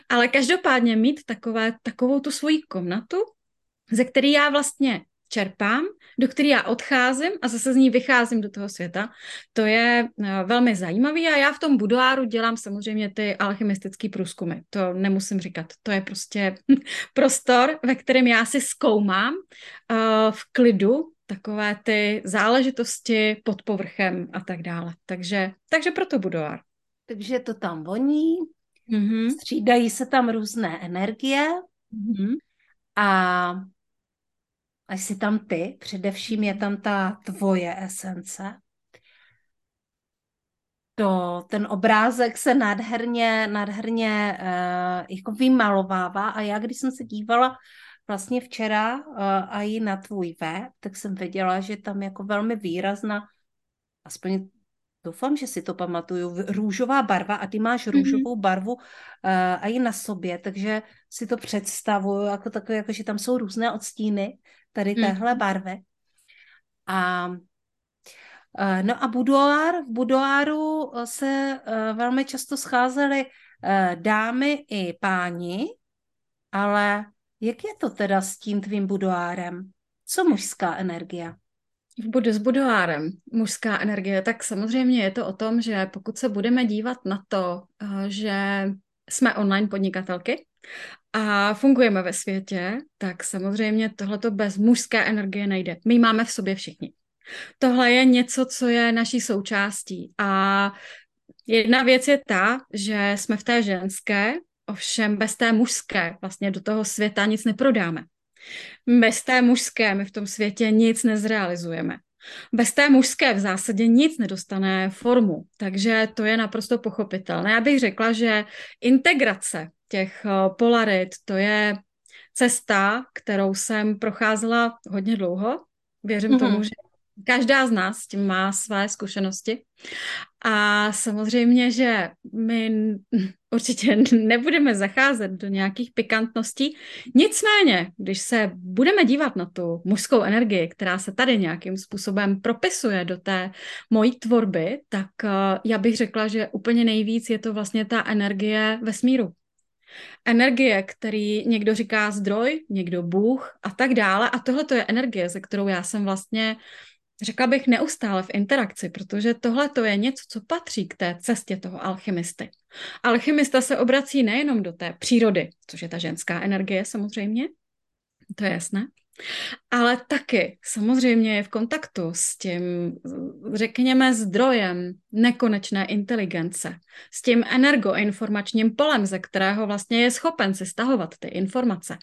Ale každopádně mít takové, takovou tu svoji komnatu, ze který já vlastně čerpám, do který já odcházím a zase z ní vycházím do toho světa. To je eh, velmi zajímavý a já v tom budoáru dělám samozřejmě ty alchymistické průzkumy. To nemusím říkat. To je prostě prostor, ve kterém já si zkoumám uh, v klidu takové ty záležitosti pod povrchem a tak dále. Takže, takže proto budoár. Takže to tam voní, mm-hmm. střídají se tam různé energie mm-hmm. a a jsi tam ty, především je tam ta tvoje esence, to, ten obrázek se nádherně, nádherně uh, jako vymalovává a já, když jsem se dívala vlastně včera uh, a i na tvůj web, tak jsem věděla, že tam jako velmi výrazná, aspoň doufám, že si to pamatuju, růžová barva a ty máš mhm. růžovou mm-hmm. barvu uh, a i na sobě, takže si to představuju jako takové, jako že tam jsou různé odstíny tady hmm. téhle barvy. A e, No a budoár, v budoáru se e, velmi často scházely e, dámy i páni, ale jak je to teda s tím tvým budoárem? Co mužská energie? V budu s budoárem, mužská energie, tak samozřejmě je to o tom, že pokud se budeme dívat na to, že jsme online podnikatelky a fungujeme ve světě, tak samozřejmě tohleto bez mužské energie nejde. My máme v sobě všichni. Tohle je něco, co je naší součástí. A jedna věc je ta, že jsme v té ženské, ovšem bez té mužské vlastně do toho světa nic neprodáme. Bez té mužské my v tom světě nic nezrealizujeme. Bez té mužské v zásadě nic nedostane formu, takže to je naprosto pochopitelné. Já bych řekla, že integrace těch eh, polarit, to je cesta, kterou jsem procházela hodně dlouho. Věřím mm-hmm. tomu, že každá z nás s tím má své zkušenosti. A samozřejmě, že my určitě nebudeme zacházet do nějakých pikantností. Nicméně, když se budeme dívat na tu mužskou energii, která se tady nějakým způsobem propisuje do té mojí tvorby, tak eh, já bych řekla, že úplně nejvíc je to vlastně ta energie vesmíru. Energie, který někdo říká zdroj, někdo Bůh a tak dále. A tohle to je energie, se kterou já jsem vlastně řekla bych neustále v interakci, protože tohle to je něco, co patří k té cestě toho alchymisty. Alchymista se obrací nejenom do té přírody, což je ta ženská energie samozřejmě, to je jasné, ale taky samozřejmě je v kontaktu s tím, řekněme, zdrojem nekonečné inteligence, s tím energoinformačním polem, ze kterého vlastně je schopen si stahovat ty informace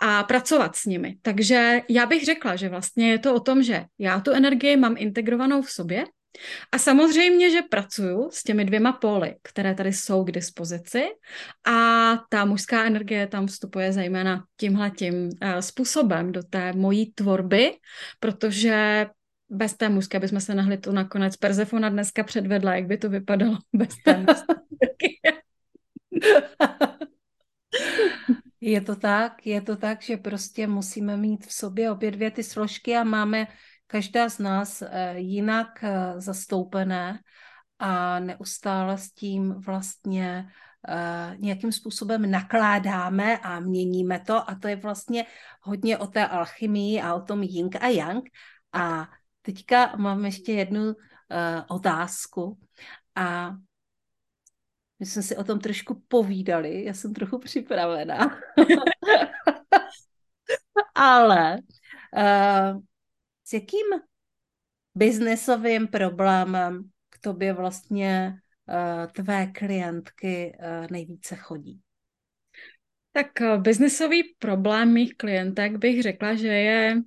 a pracovat s nimi. Takže já bych řekla, že vlastně je to o tom, že já tu energii mám integrovanou v sobě, a samozřejmě, že pracuju s těmi dvěma póly, které tady jsou k dispozici a ta mužská energie tam vstupuje zejména tímhletím uh, způsobem do té mojí tvorby, protože bez té mužské bychom se nahli tu nakonec Persefona dneska předvedla, jak by to vypadalo bez té Je to tak, je to tak, že prostě musíme mít v sobě obě dvě ty složky a máme každá z nás eh, jinak eh, zastoupené a neustále s tím vlastně eh, nějakým způsobem nakládáme a měníme to a to je vlastně hodně o té alchymii a o tom yin a yang. A teďka mám ještě jednu otázku a my jsme si o tom trošku povídali, já jsem trochu připravená. Ale uh, s jakým biznesovým problémem k tobě vlastně uh, tvé klientky uh, nejvíce chodí? Tak uh, biznesový problém mých klientek bych řekla, že je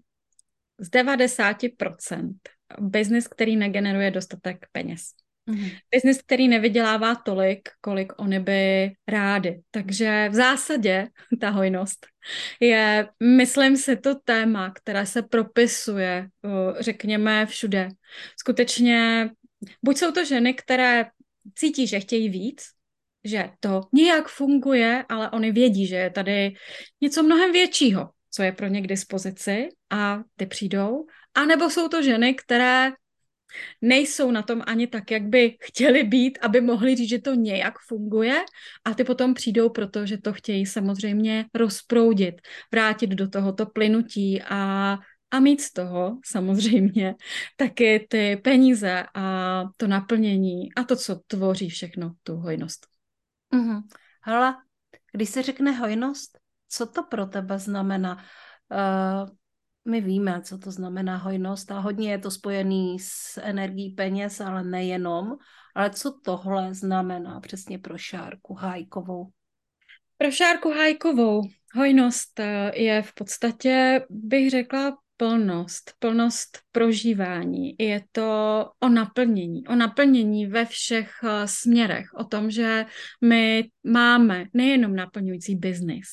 z 90% biznis, který negeneruje dostatek peněz. Mm-hmm. Biznis, který nevydělává tolik, kolik oni by rádi. Takže v zásadě ta hojnost je, myslím si, to téma, které se propisuje, řekněme, všude. Skutečně, buď jsou to ženy, které cítí, že chtějí víc, že to nějak funguje, ale oni vědí, že je tady něco mnohem většího, co je pro ně k dispozici a ty přijdou. A nebo jsou to ženy, které nejsou na tom ani tak, jak by chtěli být, aby mohli říct, že to nějak funguje a ty potom přijdou, protože to chtějí samozřejmě rozproudit, vrátit do tohoto plynutí a a mít z toho samozřejmě taky ty peníze a to naplnění a to, co tvoří všechno tu hojnost. Mm-hmm. Hala, když se řekne hojnost, co to pro tebe znamená? Uh, my víme, co to znamená hojnost a hodně je to spojený s energií peněz, ale nejenom. Ale co tohle znamená přesně pro Šárku Hájkovou? Pro Šárku Hájkovou hojnost eh, je v podstatě, bych řekla, plnost, plnost prožívání. Je to o naplnění, o naplnění ve všech uh, směrech, o tom, že my máme nejenom naplňující biznis,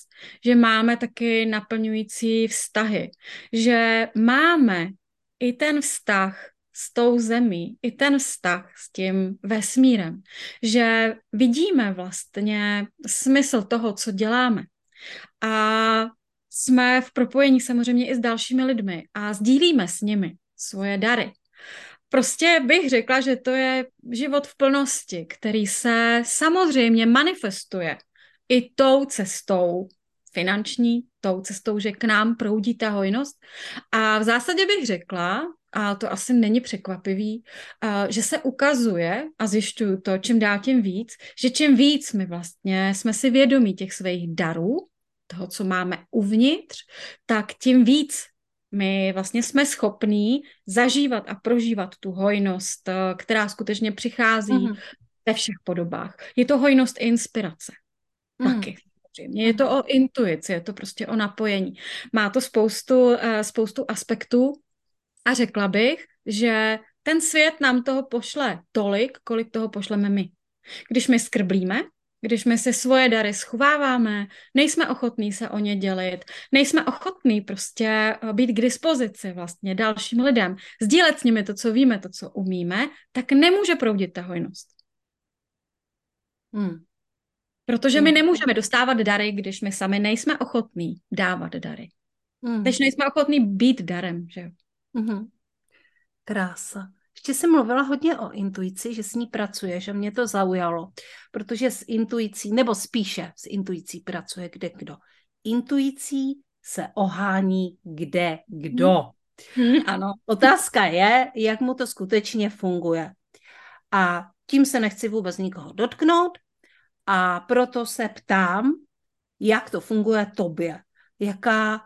že máme taky naplňující vztahy, že máme i ten vztah s tou zemí, i ten vztah s tím vesmírem, že vidíme vlastně smysl toho, co děláme. A jsme v propojení samozřejmě i s dalšími lidmi a sdílíme s nimi svoje dary. Prostě bych řekla, že to je život v plnosti, který se samozřejmě manifestuje i tou cestou finanční, tou cestou, že k nám proudí ta hojnost. A v zásadě bych řekla, a to asi není překvapivý, že se ukazuje, a zjišťuju to čím dál tím víc, že čím víc my vlastně jsme si vědomí těch svých darů, toho, co máme uvnitř, tak tím víc my vlastně jsme schopní zažívat a prožívat tu hojnost, eh, která skutečně přichází mm-hmm. ve všech podobách. Je to hojnost i inspirace. Mm. Taky. Je to o intuici, je to prostě o napojení. Má to spoustu, eh, spoustu aspektů a řekla bych, že ten svět nám toho pošle tolik, kolik toho pošleme my. Když my skrblíme, když my si svoje dary schováváme, nejsme ochotní se o ně dělit, nejsme ochotní prostě eh, být k dispozici vlastně dalším lidem, sdílet s nimi to, co víme, to, co umíme, tak nemůže proudit ta hojnost. Hmm. Protože my hmm. nemůžeme dostávat dary, když my sami nejsme ochotní dávat dary. Hmm. Když nejsme ochotní být darem, že jo? Hmm. Krása. Ještě jsem mluvila hodně o intuici, že s ní pracuje, že mě to zaujalo, protože s intuicí, nebo spíše s intuicí pracuje kde kdo. Intuicí se ohání kde kdo. Hmm. Ano. Otázka je, jak mu to skutečně funguje. A tím se nechci vůbec nikoho dotknout a proto se ptám, jak to funguje tobě. Jaká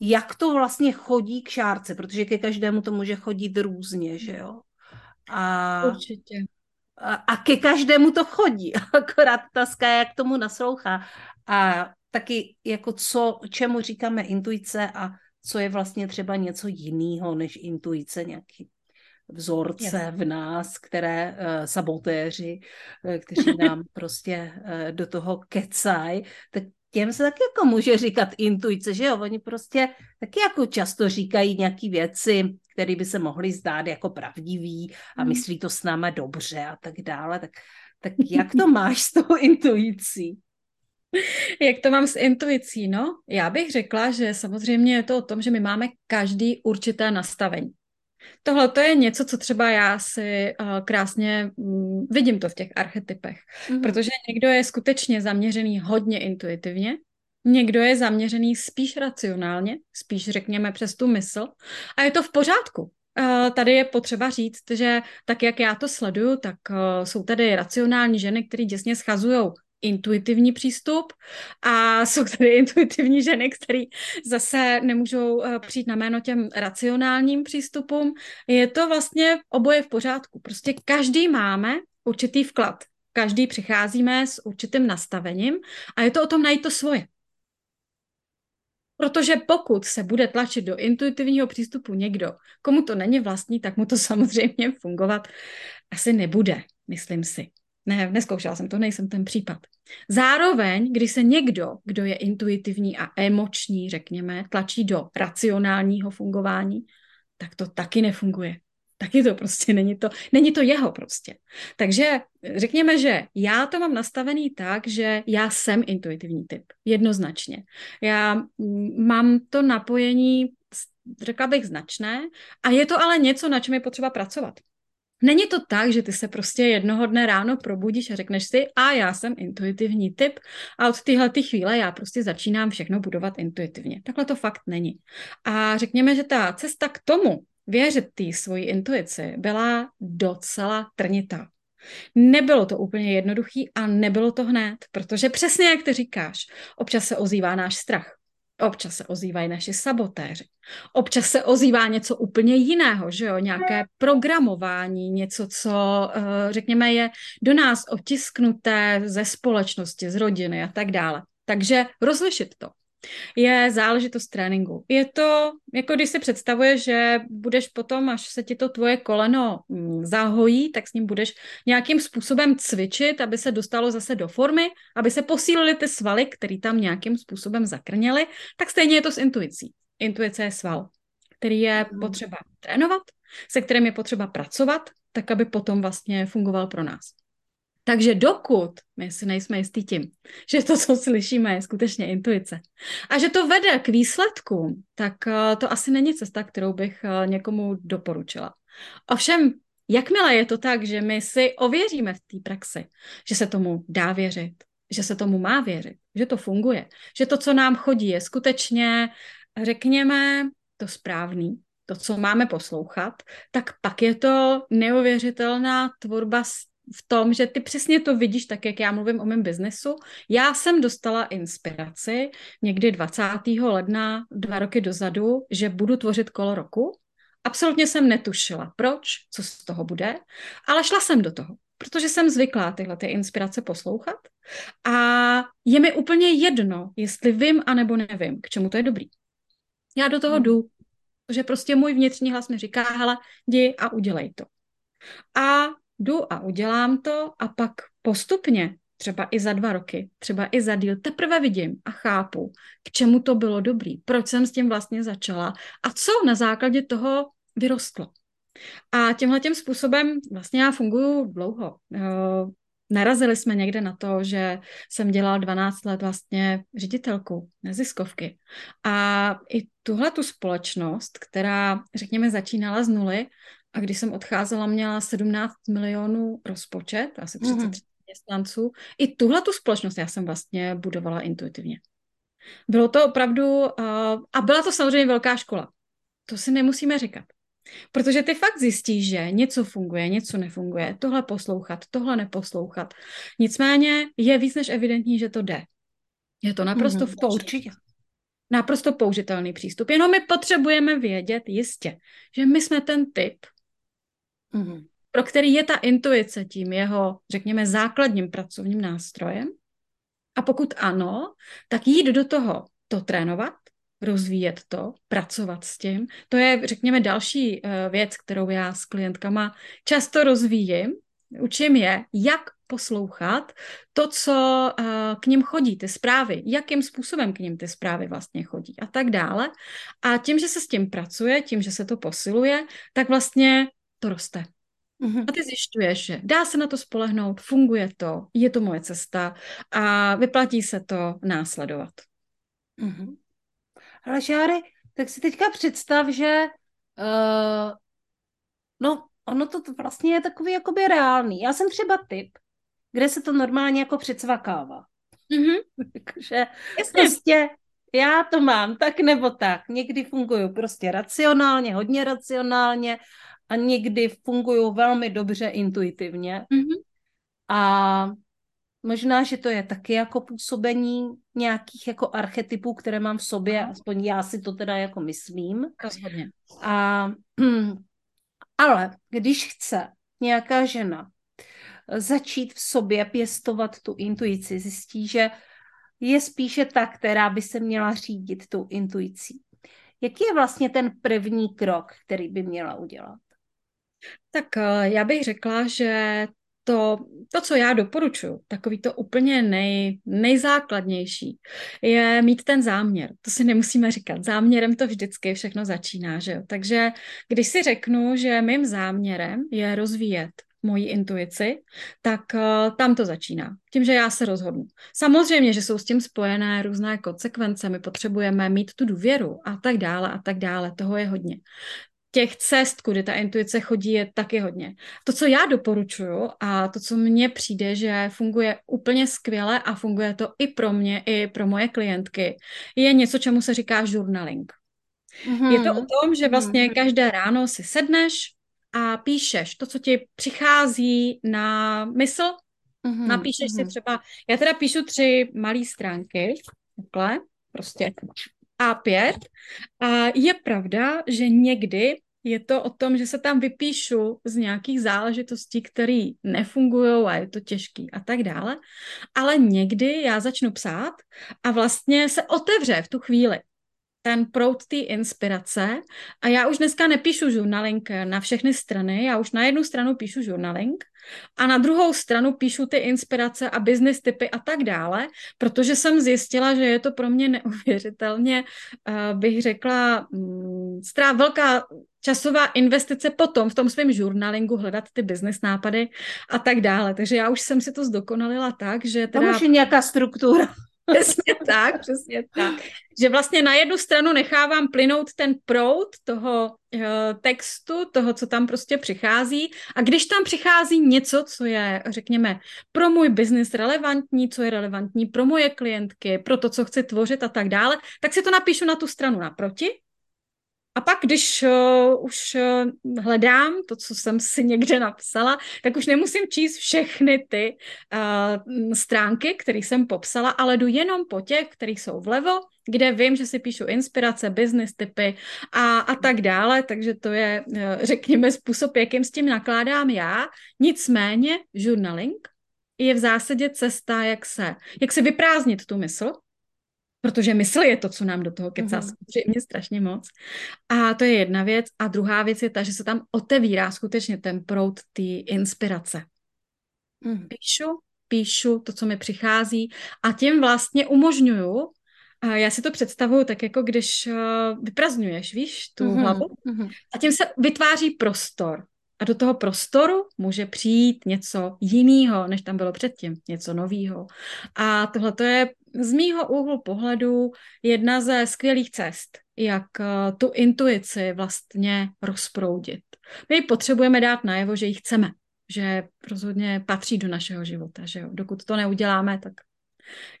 jak to vlastně chodí k šárce, protože ke každému to může chodit různě, že jo? A, Určitě. A, a ke každému to chodí, akorát otázka jak tomu naslouchá. A taky jako co, čemu říkáme intuice a co je vlastně třeba něco jiného než intuice, nějaký vzorce v nás, které uh, sabotéři, uh, kteří nám prostě uh, do toho kecají, tak těm se taky jako může říkat intuice, že jo, oni prostě taky jako často říkají nějaké věci, které by se mohly zdát jako pravdivý a hmm. myslí to s náma dobře a tak dále, tak, tak jak to máš s tou intuicí? Jak to mám s intuicí? No, já bych řekla, že samozřejmě je to o tom, že my máme každý určité nastavení. Tohle to je něco, co třeba já si uh, krásně um, vidím to v těch archetypech, mm-hmm. protože někdo je skutečně zaměřený hodně intuitivně, někdo je zaměřený spíš racionálně, spíš řekněme přes tu mysl a je to v pořádku. Uh, tady je potřeba říct, že tak, jak já to sleduju, tak uh, jsou tady racionální ženy, které děsně schazují intuitivní přístup a jsou tady intuitivní ženy, které zase nemůžou eh, přijít na jméno těm racionálním přístupům. Je to vlastně oboje v pořádku. Prostě každý máme určitý vklad. Každý přicházíme s určitým nastavením a je to o tom najít to svoje. Protože pokud se bude tlačit do intuitivního přístupu někdo, komu to není vlastní, tak mu to samozřejmě fungovat asi nebude, myslím si. Ne, neskoušela jsem to, nejsem ten případ. Zároveň, když se někdo, kdo je intuitivní a emoční, řekněme, tlačí do racionálního fungování, tak to taky nefunguje. Taky to prostě není to, není to jeho prostě. Takže řekněme, že já to mám nastavený tak, že já jsem intuitivní typ, jednoznačně. Já mm, mám to napojení, řekla bych, značné a je to ale něco, na čem je potřeba pracovat. Není to tak, že ty se prostě jednoho dne ráno probudíš a řekneš si, a já jsem intuitivní typ a od téhle chvíle já prostě začínám všechno budovat intuitivně. Takhle to fakt není. A řekněme, že ta cesta k tomu, věřit té svoji intuici, byla docela trnitá. Nebylo to úplně jednoduchý a nebylo to hned, protože přesně jak ty říkáš, občas se ozývá náš strach. Občas se ozývají naši sabotéři. Občas se ozývá něco úplně jiného, že jo? Nějaké programování, něco, co, eh, řekněme, je do nás otisknuté ze společnosti, z rodiny a tak dále. Takže rozlišit to je záležitost tréninku. Je to, jako když si představuješ, že budeš potom, až se ti to tvoje koleno mm, zahojí, tak s ním budeš nějakým způsobem cvičit, aby se dostalo zase do formy, aby se posílily ty svaly, které tam nějakým způsobem zakrněly, tak stejně je to s intuicí. Intuice je sval, který je mhm. potřeba trénovat, se kterým je potřeba pracovat, tak aby potom vlastně fungoval pro nás. Takže dokud my si nejsme jistí tím, že to, co slyšíme, je skutečně intuice a že to vede k výsledkům, tak eh, to asi není cesta, kterou bych eh, někomu doporučila. Ovšem, jakmile je to tak, že my si ověříme v té praxi, že se tomu dá věřit, že se tomu má věřit, že to funguje, že to, co nám chodí, je skutečně, řekněme, to správný, to, co máme poslouchat, tak pak je to neuvěřitelná tvorba v tom, že ty přesně to vidíš tak, jak já mluvím o mém biznesu. Já jsem dostala inspiraci někdy 20. ledna dva roky dozadu, že budu tvořit kolo roku. Absolutně jsem netušila, proč, co z toho bude, ale šla jsem do toho, protože jsem zvyklá tyhle ty inspirace poslouchat a je mi úplně jedno, jestli vím anebo nevím, k čemu to je dobrý. Já do toho hmm. jdu, protože prostě můj vnitřní hlas mi říká, hele, jdi a udělej to. A jdu a udělám to a pak postupně třeba i za dva roky, třeba i za díl, teprve vidím a chápu, k čemu to bylo dobrý, proč jsem s tím vlastně začala a co na základě toho vyrostlo. A tímhle tím způsobem vlastně já funguji dlouho. Eh, narazili jsme někde na to, že jsem dělala 12 let vlastně ředitelku neziskovky. A i tuhle tu společnost, která, řekněme, začínala z nuly, a když jsem odcházela, měla 17 milionů rozpočet, asi 33 mm-hmm. městnanců. I tuhle tu společnost já jsem vlastně budovala intuitivně. Bylo to opravdu, uh, a byla to samozřejmě velká škola. To si nemusíme říkat. Protože ty fakt zjistíš, že něco funguje, něco nefunguje, tohle poslouchat, tohle neposlouchat. Nicméně je víc než evidentní, že to jde. Je to naprosto mm-hmm, to určitě. Naprosto použitelný přístup. Jenom my potřebujeme vědět jistě, že my jsme ten typ, mm-hmm. pro který je ta intuice tím jeho, řekněme, základním pracovním nástrojem. A pokud ano, tak jít do toho, to trénovat, rozvíjet to, pracovat s tím. To je, řekněme, další uh, věc, kterou já s klientkama často rozvíjím. Učím je, jak poslouchat to, co uh, k ním chodí, ty zprávy, jakým způsobem k ním ty zprávy vlastně chodí a tak dále. A tím, že se s tím pracuje, tím, že se to posiluje, tak vlastně to roste. Mm-hmm. A ty zjišťuješ, že dá se na to spolehnout, funguje to, je to moje cesta a vyplatí se to následovat. Mm-hmm. Ale Šáry, tak si teďka představ, že uh, no, ono to vlastně je takový jakoby reálný. Já jsem třeba typ, kde se to normálně jako předsvakává. Mm-hmm. Takže prostě já to mám tak nebo tak. Někdy funguju prostě racionálně, hodně racionálně a někdy fungují velmi dobře intuitivně. Mm-hmm. A možná, že to je taky jako působení nějakých jako archetypů, které mám v sobě, aspoň já si to teda jako myslím. Rozhodně. A, ale když chce nějaká žena začít v sobě pěstovat tu intuici, zjistí, že je spíše ta, která by se měla řídit tou intuicí. Jaký je vlastně ten první krok, který by měla udělat? Tak eh, já bych řekla, že to, to, co já doporučuji, takový to úplně nej, nejzákladnější, je mít ten záměr. To si nemusíme říkat. Záměrem to vždycky všechno začíná, že jo? Takže když si řeknu, že mým záměrem je rozvíjet moji intuici, tak uh, tam to začíná. Tím, že já se rozhodnu. Samozřejmě, že jsou s tím spojené různé konsekvence, my potřebujeme mít tu důvěru a tak dále a tak dále, toho je hodně těch cest, kudy ta intuice chodí, je taky hodně. To, co já doporučuju a to, co mně přijde, že funguje úplně skvěle a funguje to i pro mě, i pro moje klientky, je něco, čemu se říká journaling. Mm-hmm. Je to o tom, že vlastně mm-hmm. každé ráno si sedneš a píšeš to, co ti přichází na mysl. Mm-hmm. Napíšeš mm-hmm. si třeba, já teda píšu tři malé stránky, takhle, prostě A5. A je pravda, že někdy je to o tom, že se tam vypíšu z nějakých záležitostí, které nefungují a je to těžký a tak dále. Ale někdy já začnu psát a vlastně se otevře v tu chvíli ten proud té inspirace a já už dneska nepíšu journaling na všechny strany, já už na jednu stranu píšu journaling a na druhou stranu píšu ty inspirace a business typy a tak dále, protože jsem zjistila, že je to pro mě neuvěřitelně, uh, bych řekla, um, strá velká časová investice potom v tom svém žurnalingu hledat ty business nápady a tak dále. Takže já už jsem si to zdokonalila tak, že teda... Tam už je nějaká struktura. Přesně tak, přesně tak. Že vlastně na jednu stranu nechávám plynout ten proud toho uh, textu, toho, co tam prostě přichází. A když tam přichází něco, co je, řekněme, pro můj biznis relevantní, co je relevantní pro moje klientky, pro to, co chci tvořit a tak dále, tak si to napíšu na tu stranu naproti a pak, když uh, už uh, hledám to, co jsem si někde napsala, tak už nemusím číst všechny ty uh, stránky, které jsem popsala, ale jdu jenom po těch, které jsou vlevo, kde vím, že si píšu inspirace, business typy a, a tak dále, takže to je, uh, řekněme, způsob, jakým s tím nakládám já. Nicméně journaling je v zásadě cesta, jak se, jak se vyprázdnit tu mysl, protože mysl je to, co nám do toho kecá mm-hmm. samozřejmě strašně moc. A to je jedna věc. A druhá věc je ta, že se tam otevírá skutečně ten proud té inspirace. Mm. Píšu píšu to, co mi přichází a tím vlastně umožňuju, a já si to představuju tak, jako když vyprazňuješ, víš, tu mm-hmm. hlavu mm-hmm. a tím se vytváří prostor. A do toho prostoru může přijít něco jiného, než tam bylo předtím, něco nového. A tohle je z mýho úhlu pohledu jedna ze skvělých cest, jak eh, tu intuici vlastně rozproudit. My potřebujeme dát najevo, že ji chceme, že rozhodně patří do našeho života, že jo? Dokud to neuděláme, tak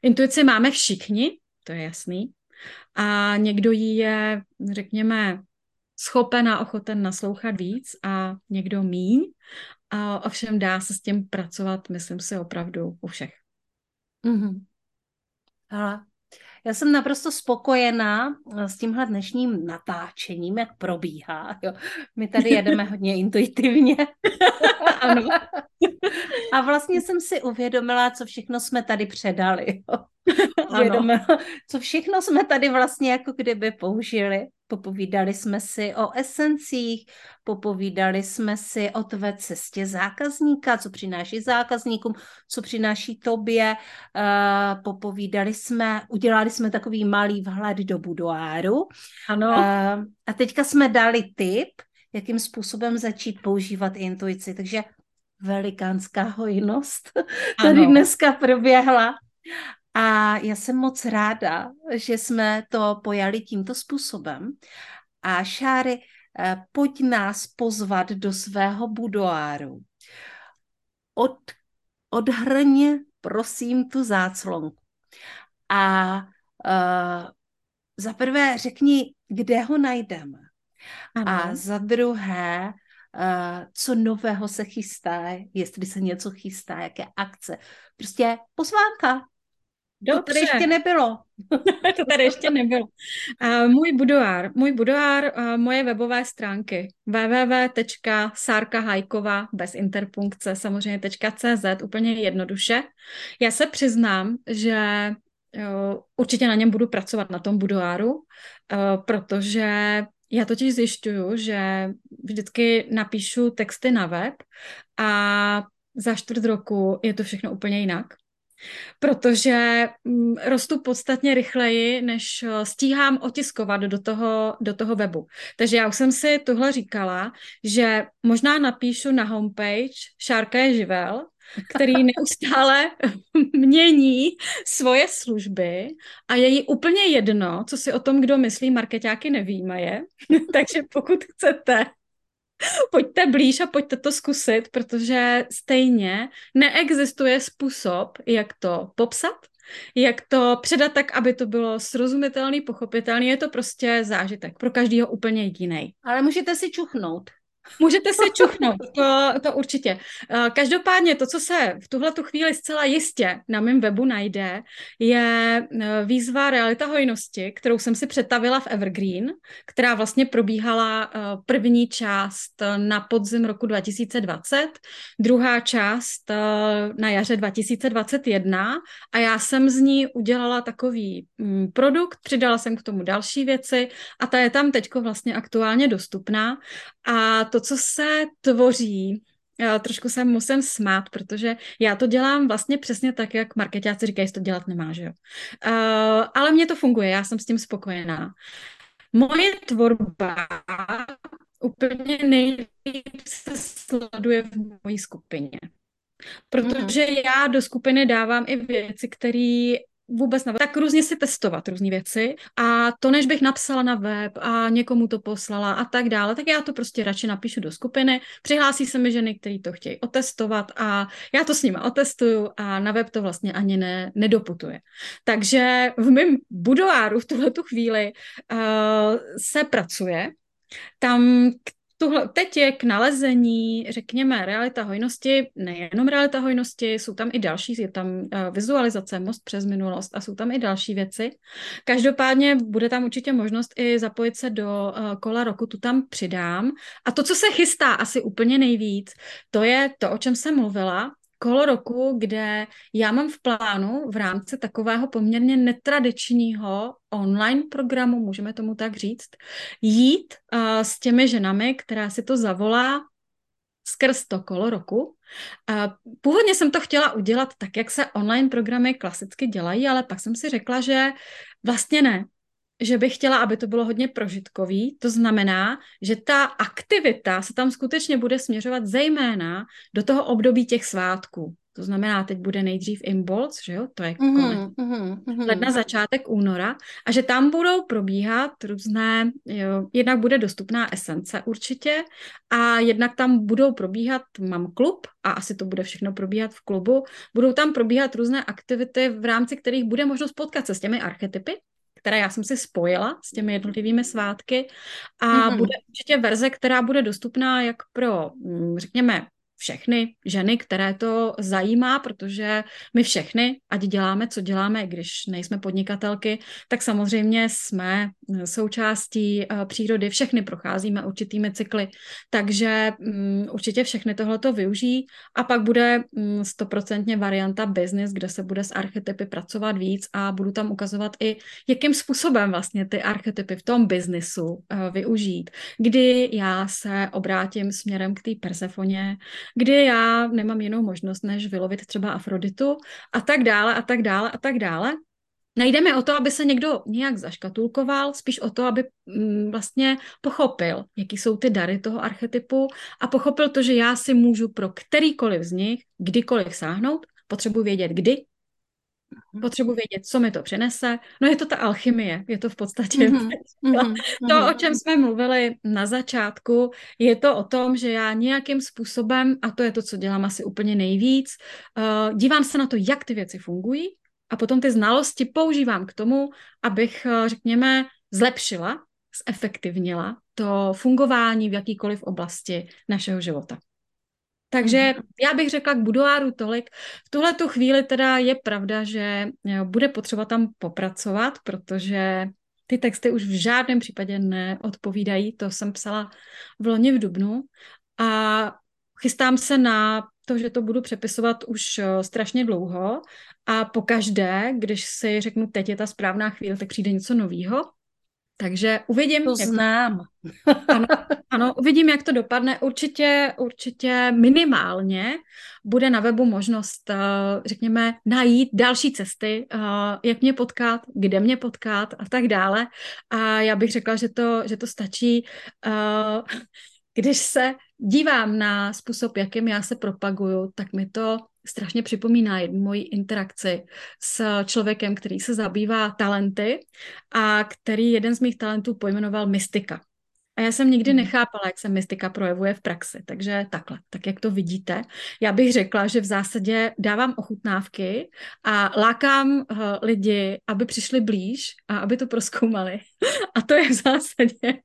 intuici máme všichni, to je jasný, a někdo ji je, řekněme, schopen a ochoten naslouchat víc a někdo míň. A ovšem dá se s tím pracovat, myslím si, opravdu u všech. Mm-hmm. Ale já jsem naprosto spokojená s tímhle dnešním natáčením, jak probíhá. Jo. My tady jedeme hodně intuitivně. ano. A vlastně jsem si uvědomila, co všechno jsme tady předali. Jo. Uvědomila, co všechno jsme tady vlastně jako kdyby použili. Popovídali jsme si o esencích, popovídali jsme si o tvé cestě zákazníka, co přináší zákazníkům, co přináší tobě. Uh, popovídali jsme, udělali jsme takový malý vhled do budoáru. Ano. Uh, a teďka jsme dali tip, jakým způsobem začít používat intuici. Takže velikánská hojnost tady ano. dneska proběhla. A já jsem moc ráda, že jsme to pojali tímto způsobem. A Šáry, eh, pojď nás pozvat do svého budoáru. Od, odhrně, prosím, tu záclonku. A uh, za prvé řekni, kde ho najdeme. Ano. A za druhé, uh, co nového se chystá, jestli se něco chystá, jaké akce. Prostě pozvánka, Dobře. To tady ještě nebylo. to tady ještě nebylo. Uh, můj budoár, můj budoár, uh, moje webové stránky www.sarkahajkova bez interpunkce samozřejmě .cz, úplně jednoduše. Já se přiznám, že uh, určitě na něm budu pracovat, na tom budoáru, uh, protože já totiž zjišťuju, že vždycky napíšu texty na web a za čtvrt roku je to všechno úplně jinak protože mm, rostu podstatně rychleji, než eh, stíhám otiskovat do toho, do toho webu. Takže já už jsem si tohle říkala, že možná napíšu na homepage Šárka je živel, který neustále mění svoje služby a je jí úplně jedno, co si o tom, kdo myslí, marketáky nevíme Takže pokud chcete pojďte blíž a pojďte to zkusit, protože stejně neexistuje způsob, jak to popsat, jak to předat tak, aby to bylo srozumitelný, pochopitelný. Je to prostě zážitek, pro každýho úplně jiný. Ale můžete si čuchnout. Můžete se čuchnout, to, to určitě. Eh, každopádně to, co se v tuhle tu chvíli zcela jistě na mém webu najde, je eh, výzva Realita hojnosti, kterou jsem si představila v Evergreen, která vlastně probíhala eh, první část na podzim roku 2020, druhá část na jaře 2021 a já jsem z ní udělala takový mm, produkt, přidala jsem k tomu další věci a ta je tam teďko vlastně aktuálně dostupná a to, co se tvoří, já trošku se musím smát, protože já to dělám vlastně přesně tak, jak marketáci říkají, že to dělat nemá, že jo. Uh, ale mně to funguje, já jsem s tím spokojená. Moje tvorba úplně nejvíc se sleduje v mojí skupině. Protože mm. já do skupiny dávám i věci, které vůbec na tak různě si testovat různé věci a to, než bych napsala na web a někomu to poslala a tak dále, tak já to prostě radši napíšu do skupiny, přihlásí se mi ženy, které to chtějí otestovat a já to s nimi otestuju a na web to vlastně ani ne, nedoputuje. Takže v mém budoáru v tuhle tu chvíli uh, se pracuje, tam Tuhle, teď je k nalezení, řekněme, realita hojnosti, nejenom realita hojnosti, jsou tam i další, je tam uh, vizualizace, most přes minulost a jsou tam i další věci. Každopádně bude tam určitě možnost i zapojit se do uh, kola roku, tu tam přidám. A to, co se chystá asi úplně nejvíc, to je to, o čem jsem mluvila, kolo roku, kde já mám v plánu v rámci takového poměrně netradičního online programu, můžeme tomu tak říct, jít uh, s těmi ženami, která si to zavolá skrz to kolo roku. Původně jsem to chtěla udělat tak, jak se online programy klasicky dělají, ale pak jsem si řekla, že vlastně ne, že bych chtěla, aby to bylo hodně prožitkový. To znamená, že ta aktivita se tam skutečně bude směřovat zejména do toho období těch svátků. To znamená, teď bude nejdřív Imbolc, že jo, to je mm-hmm, konec mm-hmm. ledna, začátek února, a že tam budou probíhat různé, jo, jednak bude dostupná esence určitě, a jednak tam budou probíhat, mám klub, a asi to bude všechno probíhat v klubu, budou tam probíhat různé aktivity, v rámci kterých bude možnost potkat se s těmi archetypy, které já jsem si spojila s těmi jednotlivými svátky a mm-hmm. bude určitě verze, která bude dostupná jak pro, mm, řekněme, všechny ženy, které to zajímá, protože my všechny, ať děláme, co děláme, když nejsme podnikatelky, tak samozřejmě jsme součástí eh, přírody, všechny procházíme určitými cykly, takže um, určitě všechny tohleto využijí a pak bude mm, stoprocentně um, varianta business, kde se bude s archetypy pracovat víc a budu tam ukazovat i, jakým způsobem vlastně ty archetypy v tom biznisu uh, využít, kdy já se obrátím směrem k té Persefoně, kdy já nemám jinou možnost, než vylovit třeba Afroditu a tak dále a tak dále a tak dále. Nejdeme o to, aby se někdo nějak zaškatulkoval, spíš o to, aby mm, vlastně pochopil, jaký jsou ty dary toho archetypu a pochopil to, že já si můžu pro kterýkoliv z nich kdykoliv sáhnout, potřebuji vědět kdy. Potřebuji vědět, co mi to přinese. No je to ta alchymie, je to v podstatě mm-hmm. to, o čem jsme mluvili na začátku, je to o tom, že já nějakým způsobem, a to je to, co dělám asi úplně nejvíc, uh, dívám se na to, jak ty věci fungují a potom ty znalosti používám k tomu, abych, uh, řekněme, zlepšila, zefektivnila to fungování v jakýkoliv oblasti našeho života. Takže mhm. já bych řekla k budoáru tolik. V tuhle tu chvíli teda je pravda, že bude potřeba tam popracovat, protože ty texty už v žádném případě neodpovídají. To jsem psala v loni v Dubnu a chystám se na to, že to budu přepisovat už strašně dlouho a pokaždé, když si řeknu, teď je ta správná chvíle, tak přijde něco nového. Takže uvidím. To jak znám. To, ano, ano, uvidím, jak to dopadne. Určitě, určitě minimálně bude na webu možnost, eh, řekněme, najít další cesty, eh, jak mě potkat, kde mě potkat a tak dále. A já bych řekla, že to, že to stačí, eh, když se dívám na způsob, jakým já se propaguju, tak mi to strašně připomíná jednu moji interakci s člověkem, který se zabývá talenty a který jeden z mých talentů pojmenoval mystika. A já jsem nikdy mhm. nechápala, jak se mystika projevuje v praxi. Takže takhle, tak jak to vidíte. Já bych řekla, že v zásadě dávám ochutnávky a lákám uh, lidi, aby přišli blíž a aby to proskoumali. A to je v zásadě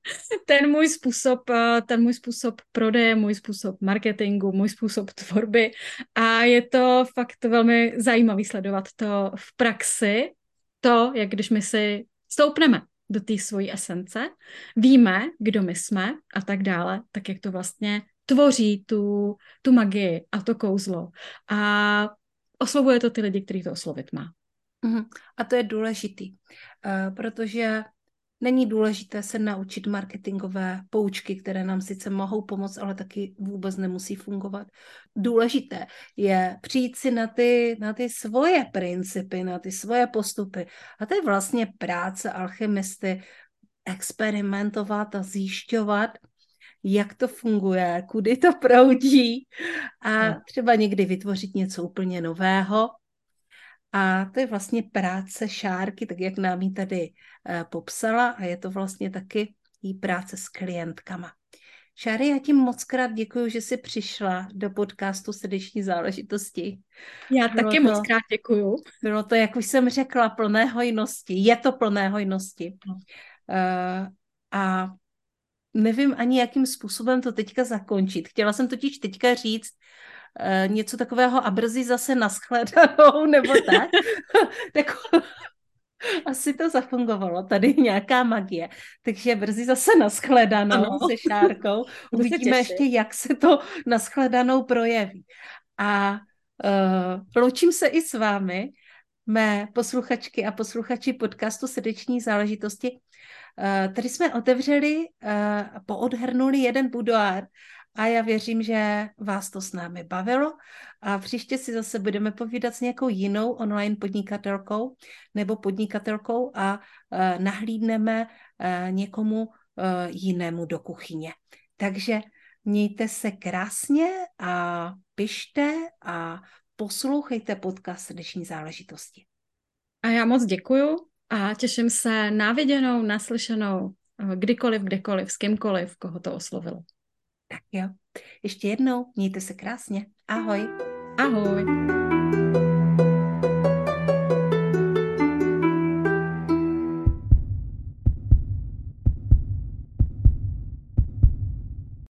ten můj způsob, uh, ten můj způsob prodeje, můj způsob marketingu, můj způsob tvorby. A je to fakt velmi zajímavý sledovat to v praxi, to, jak když my si stoupneme do té svojí esence, víme, kdo my jsme a tak dále, tak jak to vlastně tvoří tu, tu magii a to kouzlo. A oslovuje to ty lidi, který to oslovit má. Uh-huh. A to je důležitý, uh, protože Není důležité se naučit marketingové poučky, které nám sice mohou pomoct, ale taky vůbec nemusí fungovat. Důležité je přijít si na ty, na ty svoje principy, na ty svoje postupy. A to je vlastně práce alchymisty, experimentovat a zjišťovat, jak to funguje, kudy to proudí a třeba někdy vytvořit něco úplně nového, a to je vlastně práce Šárky, tak jak nám ji tady uh, popsala a je to vlastně taky jí práce s klientkama. Šáry, já ti moc krát děkuji, že jsi přišla do podcastu Srdeční záležitosti. Já bylo taky to, moc krát děkuji. Bylo to, jak už jsem řekla, plné hojnosti. Je to plné hojnosti. Uh, a nevím ani, jakým způsobem to teďka zakončit. Chtěla jsem totiž teďka říct, Eh, něco takového a brzy zase naschledanou, nebo tak. tak asi to zafungovalo, tady nějaká magie. Takže brzy zase naschledanou ano. se Šárkou. Uvidíme ještě, jak se to naschledanou projeví. A uh, loučím se i s vámi, mé posluchačky a posluchači podcastu Srdeční záležitosti. Uh, tady jsme otevřeli, uh, poodhrnuli jeden budoár a já věřím, že vás to s námi bavilo a příště si zase budeme povídat s nějakou jinou online podnikatelkou nebo podnikatelkou a uh, nahlídneme uh, někomu uh, jinému do kuchyně. Takže mějte se krásně a pište a poslouchejte podcast Srdeční záležitosti. A já moc děkuju a těším se na viděnou, naslyšenou, kdykoliv, kdekoliv, s kýmkoliv, koho to oslovilo. Tak jo. Ještě jednou, mějte se krásně. Ahoj. Ahoj.